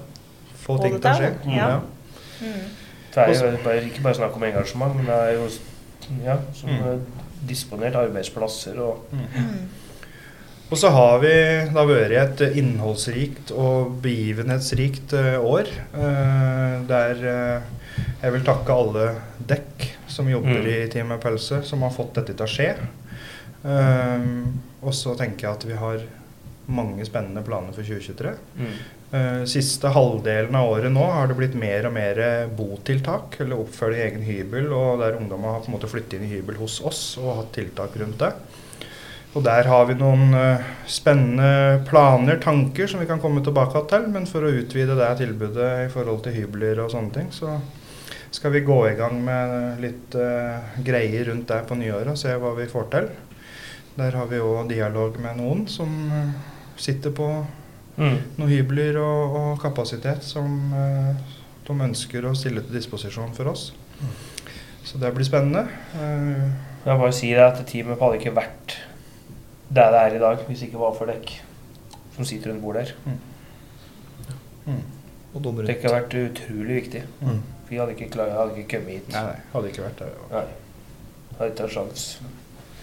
Få ting det til å skje. ja. Ja. mm. Det er jo bare, ikke bare snakk om engasjement, men det er jo ja, som Mm. Disponert arbeidsplasser og Mm. Og så har vi det har vært et innholdsrikt og begivenhetsrikt eh, år. eh, der eh, jeg vil takke alle dekk som jobber Mm. i Team pølse, som har fått dette til å skje. Og så tenker jeg at vi har mange spennende planer for 2023. mm. Eh, Siste halvdelen av året nå har det blitt mer og mer botiltak, eller oppfølge egen hybel, og der ungdommer har på en måte flyttet inn i hybel hos oss og hatt tiltak rundt det. Og der har vi noen eh, spennende planer, tanker, som vi kan komme tilbake til. Men for å utvide det tilbudet i forhold til hybler og sånne ting, så skal vi gå i gang med litt eh, greier rundt det på nyåret og se hva vi får til. Der har vi òg dialog med noen som eh, sitter på Mm. noen hybler og, og kapasitet som eh, de ønsker å stille til disposisjon for oss. Så det blir spennende. Eh, Jeg bare si det at teamet hadde ikke vært der det er i dag hvis det ikke var for dekk som sitter rundt bordet her. Og dommer Dekk har vært utrolig viktig. Mm. Vi hadde ikke, klar, hadde ikke kommet hit. nei, nei, hadde ikke vært det. Nei. Hadde ikke hatt sjans.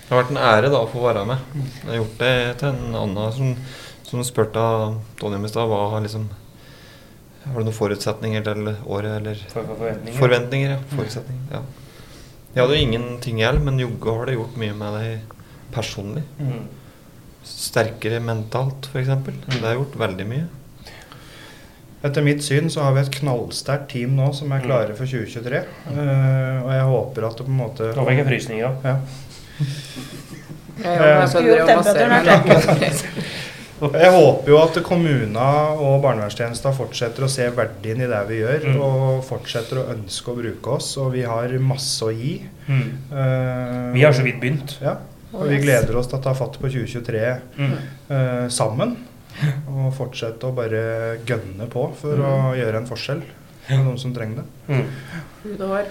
Det har vært en ære da å få være med. Jeg har gjort det til en annen som, som spurte av Tonje i stad. Har liksom Har du noen forutsetninger til året, eller For, for forventninger. Forventninger, ja. Forutsetninger. Ja. Jeg hadde jo ingenting i hjel, men jogge har det gjort mye med deg personlig. Mm. Sterkere mentalt, f.eks. Det har gjort veldig mye. Etter mitt syn så har vi et knallsterkt team nå som er klare for 2023. Uh, og jeg håper at det på en måte Nå fikk jeg frysninger òg. ja. Jeg jeg, bønder og masserer temperaturen meg. Jeg håper jo at kommunene og barnevernstjenesten fortsetter å se verdien i det vi gjør, Mm. og fortsetter å ønske å bruke oss. Og vi har masse å gi. Mm. Uh, Vi har så vidt begynt. Ja. Og vi gleder oss til å ta fatt på 2023 Mm. uh, sammen. Og fortsette å bare gønne på for å gjøre en forskjell for noen som trenger det. Mm. Hud og hår.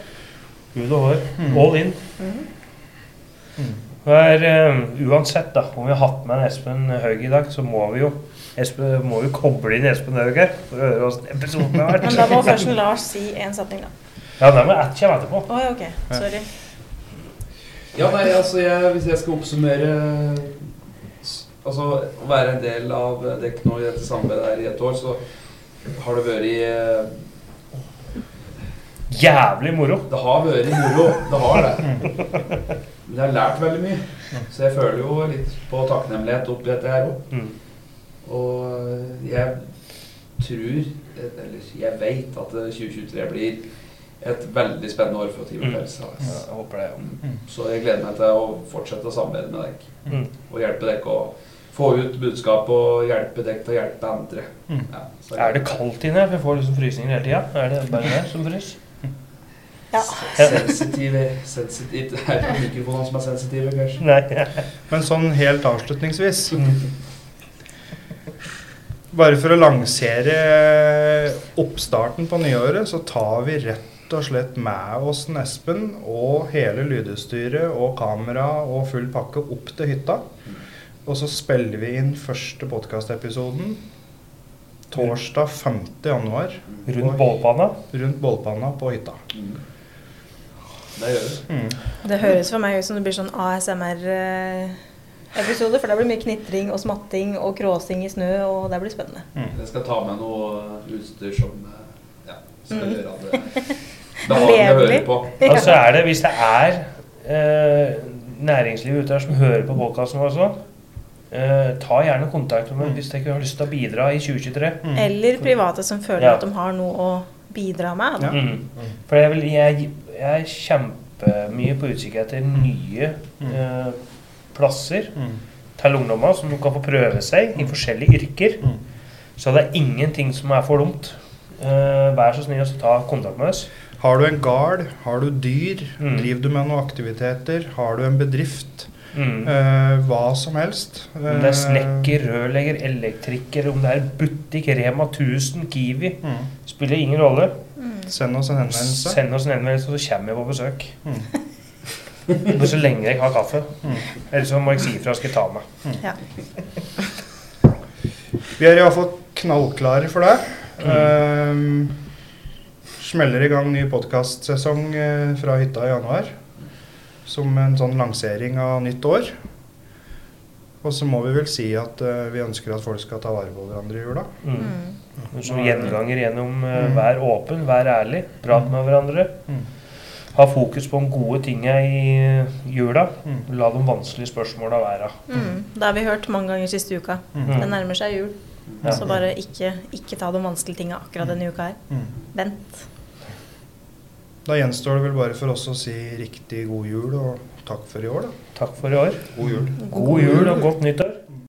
Hud og hår. Mm. All in. Mhm. Er, eh, uansett da, om vi har hatt med en Espen Haug i dag, så må vi jo Espen, må vi koble inn Espen Haug her for å høre hvordan episoden har vært. Men da må først Lars si én setning, da. Ja, det må jeg komme etterpå. Oh, ok. Sorry. Ja, nei, altså jeg, Hvis jeg skal oppsummere Altså å være en del av dekk nå i dette samarbeidet her i et år, så har det vært i, Jævlig moro. Det har vært moro. Det har det. Men jeg har lært veldig mye. Så jeg føler jo litt på takknemlighet oppi dette her òg. Mm. Og jeg tror, eller jeg vet, at 2023 blir et veldig spennende år for Team Mm. Pels. Ja, jeg håper det, ja. Så jeg gleder meg til å fortsette å samarbeide med dere. Mm. Og hjelpe dere å få ut budskap og hjelpe dere til å hjelpe andre. Mm. Ja, Er det kaldt inne? For jeg får liksom frysninger hele tida. Er det bare der som frys? Ja. Sensitive, sensitive Det er ikke mikrofonene som er sensitive, kanskje. Nei. Men sånn helt avslutningsvis Bare for å lansere oppstarten på nyåret, så tar vi rett og slett med oss Espen og hele lydutstyret og kamera og full pakke opp til hytta. Og så spiller vi inn første podkastepisoden torsdag 5. januar. Rundt bålpanna. Rundt bålpanna på hytta. Det gjør det. Det høres for meg ut som det blir sånn ASMR-episode, for det blir mye knitring og smatting og kråsing i snø, og det blir spennende. Jeg skal ta med noe utstyr som eh, ja, skal Mm. gjøre det behagelig å høre Levelig. på. så er det, Hvis det er eh, næringsliv ute her som hører på podkasten vår sånn, eh, ta gjerne kontakt med meg hvis dere har lyst til å bidra i 2023. Eller private som føler Ja. at de har noe å bidra med. Da. Mm. For jeg, vil, jeg, jeg er kjempemye på utkikk etter nye eh, plasser til ungdommer som kan få prøve seg i forskjellige yrker. Så det er ingenting som er for dumt. Eh, vær så snill å ta kontakt med oss. Har du en gard, har du dyr, Mm. driver du med noen aktiviteter, har du en bedrift, Mm. eh, hva som helst. Om det er snekker, rørlegger, elektriker, om det er butikk, Rema 1000, Kiwi Mm. Spiller ingen rolle. Send oss en henvendelse. Send oss en henvendelse, så kommer jeg på besøk. Mm. Men så lenge jeg har kaffe. Mm. Ellers så må jeg si ifra, skal jeg ta Mm. Ja. Vi er iallfall knallklare for det. Um, smeller i gang ny podkastsesong eh, fra hytta i januar. Som en sånn lansering av nytt år. Og så må vi vel si at uh, vi ønsker at folk skal ta vare på hverandre i jula. Mm. Mm. Som gjenganger gjennom uh, Mm. vær åpen, vær ærlig, prat med hverandre. Mm. Ha fokus på de gode tinga i eh, jula. Mm. La de vanskelige spørsmåla være. Mm. Det har vi hørt mange ganger siste uka. Mm. Det nærmer seg jul. Ja. Så bare ikke, ikke ta de vanskelige tinga akkurat denne uka her. Mm. Vent. Da gjenstår det vel bare for oss å si riktig god jul og takk for i år, da. Takk for i år. God jul. God jul og godt nyttår.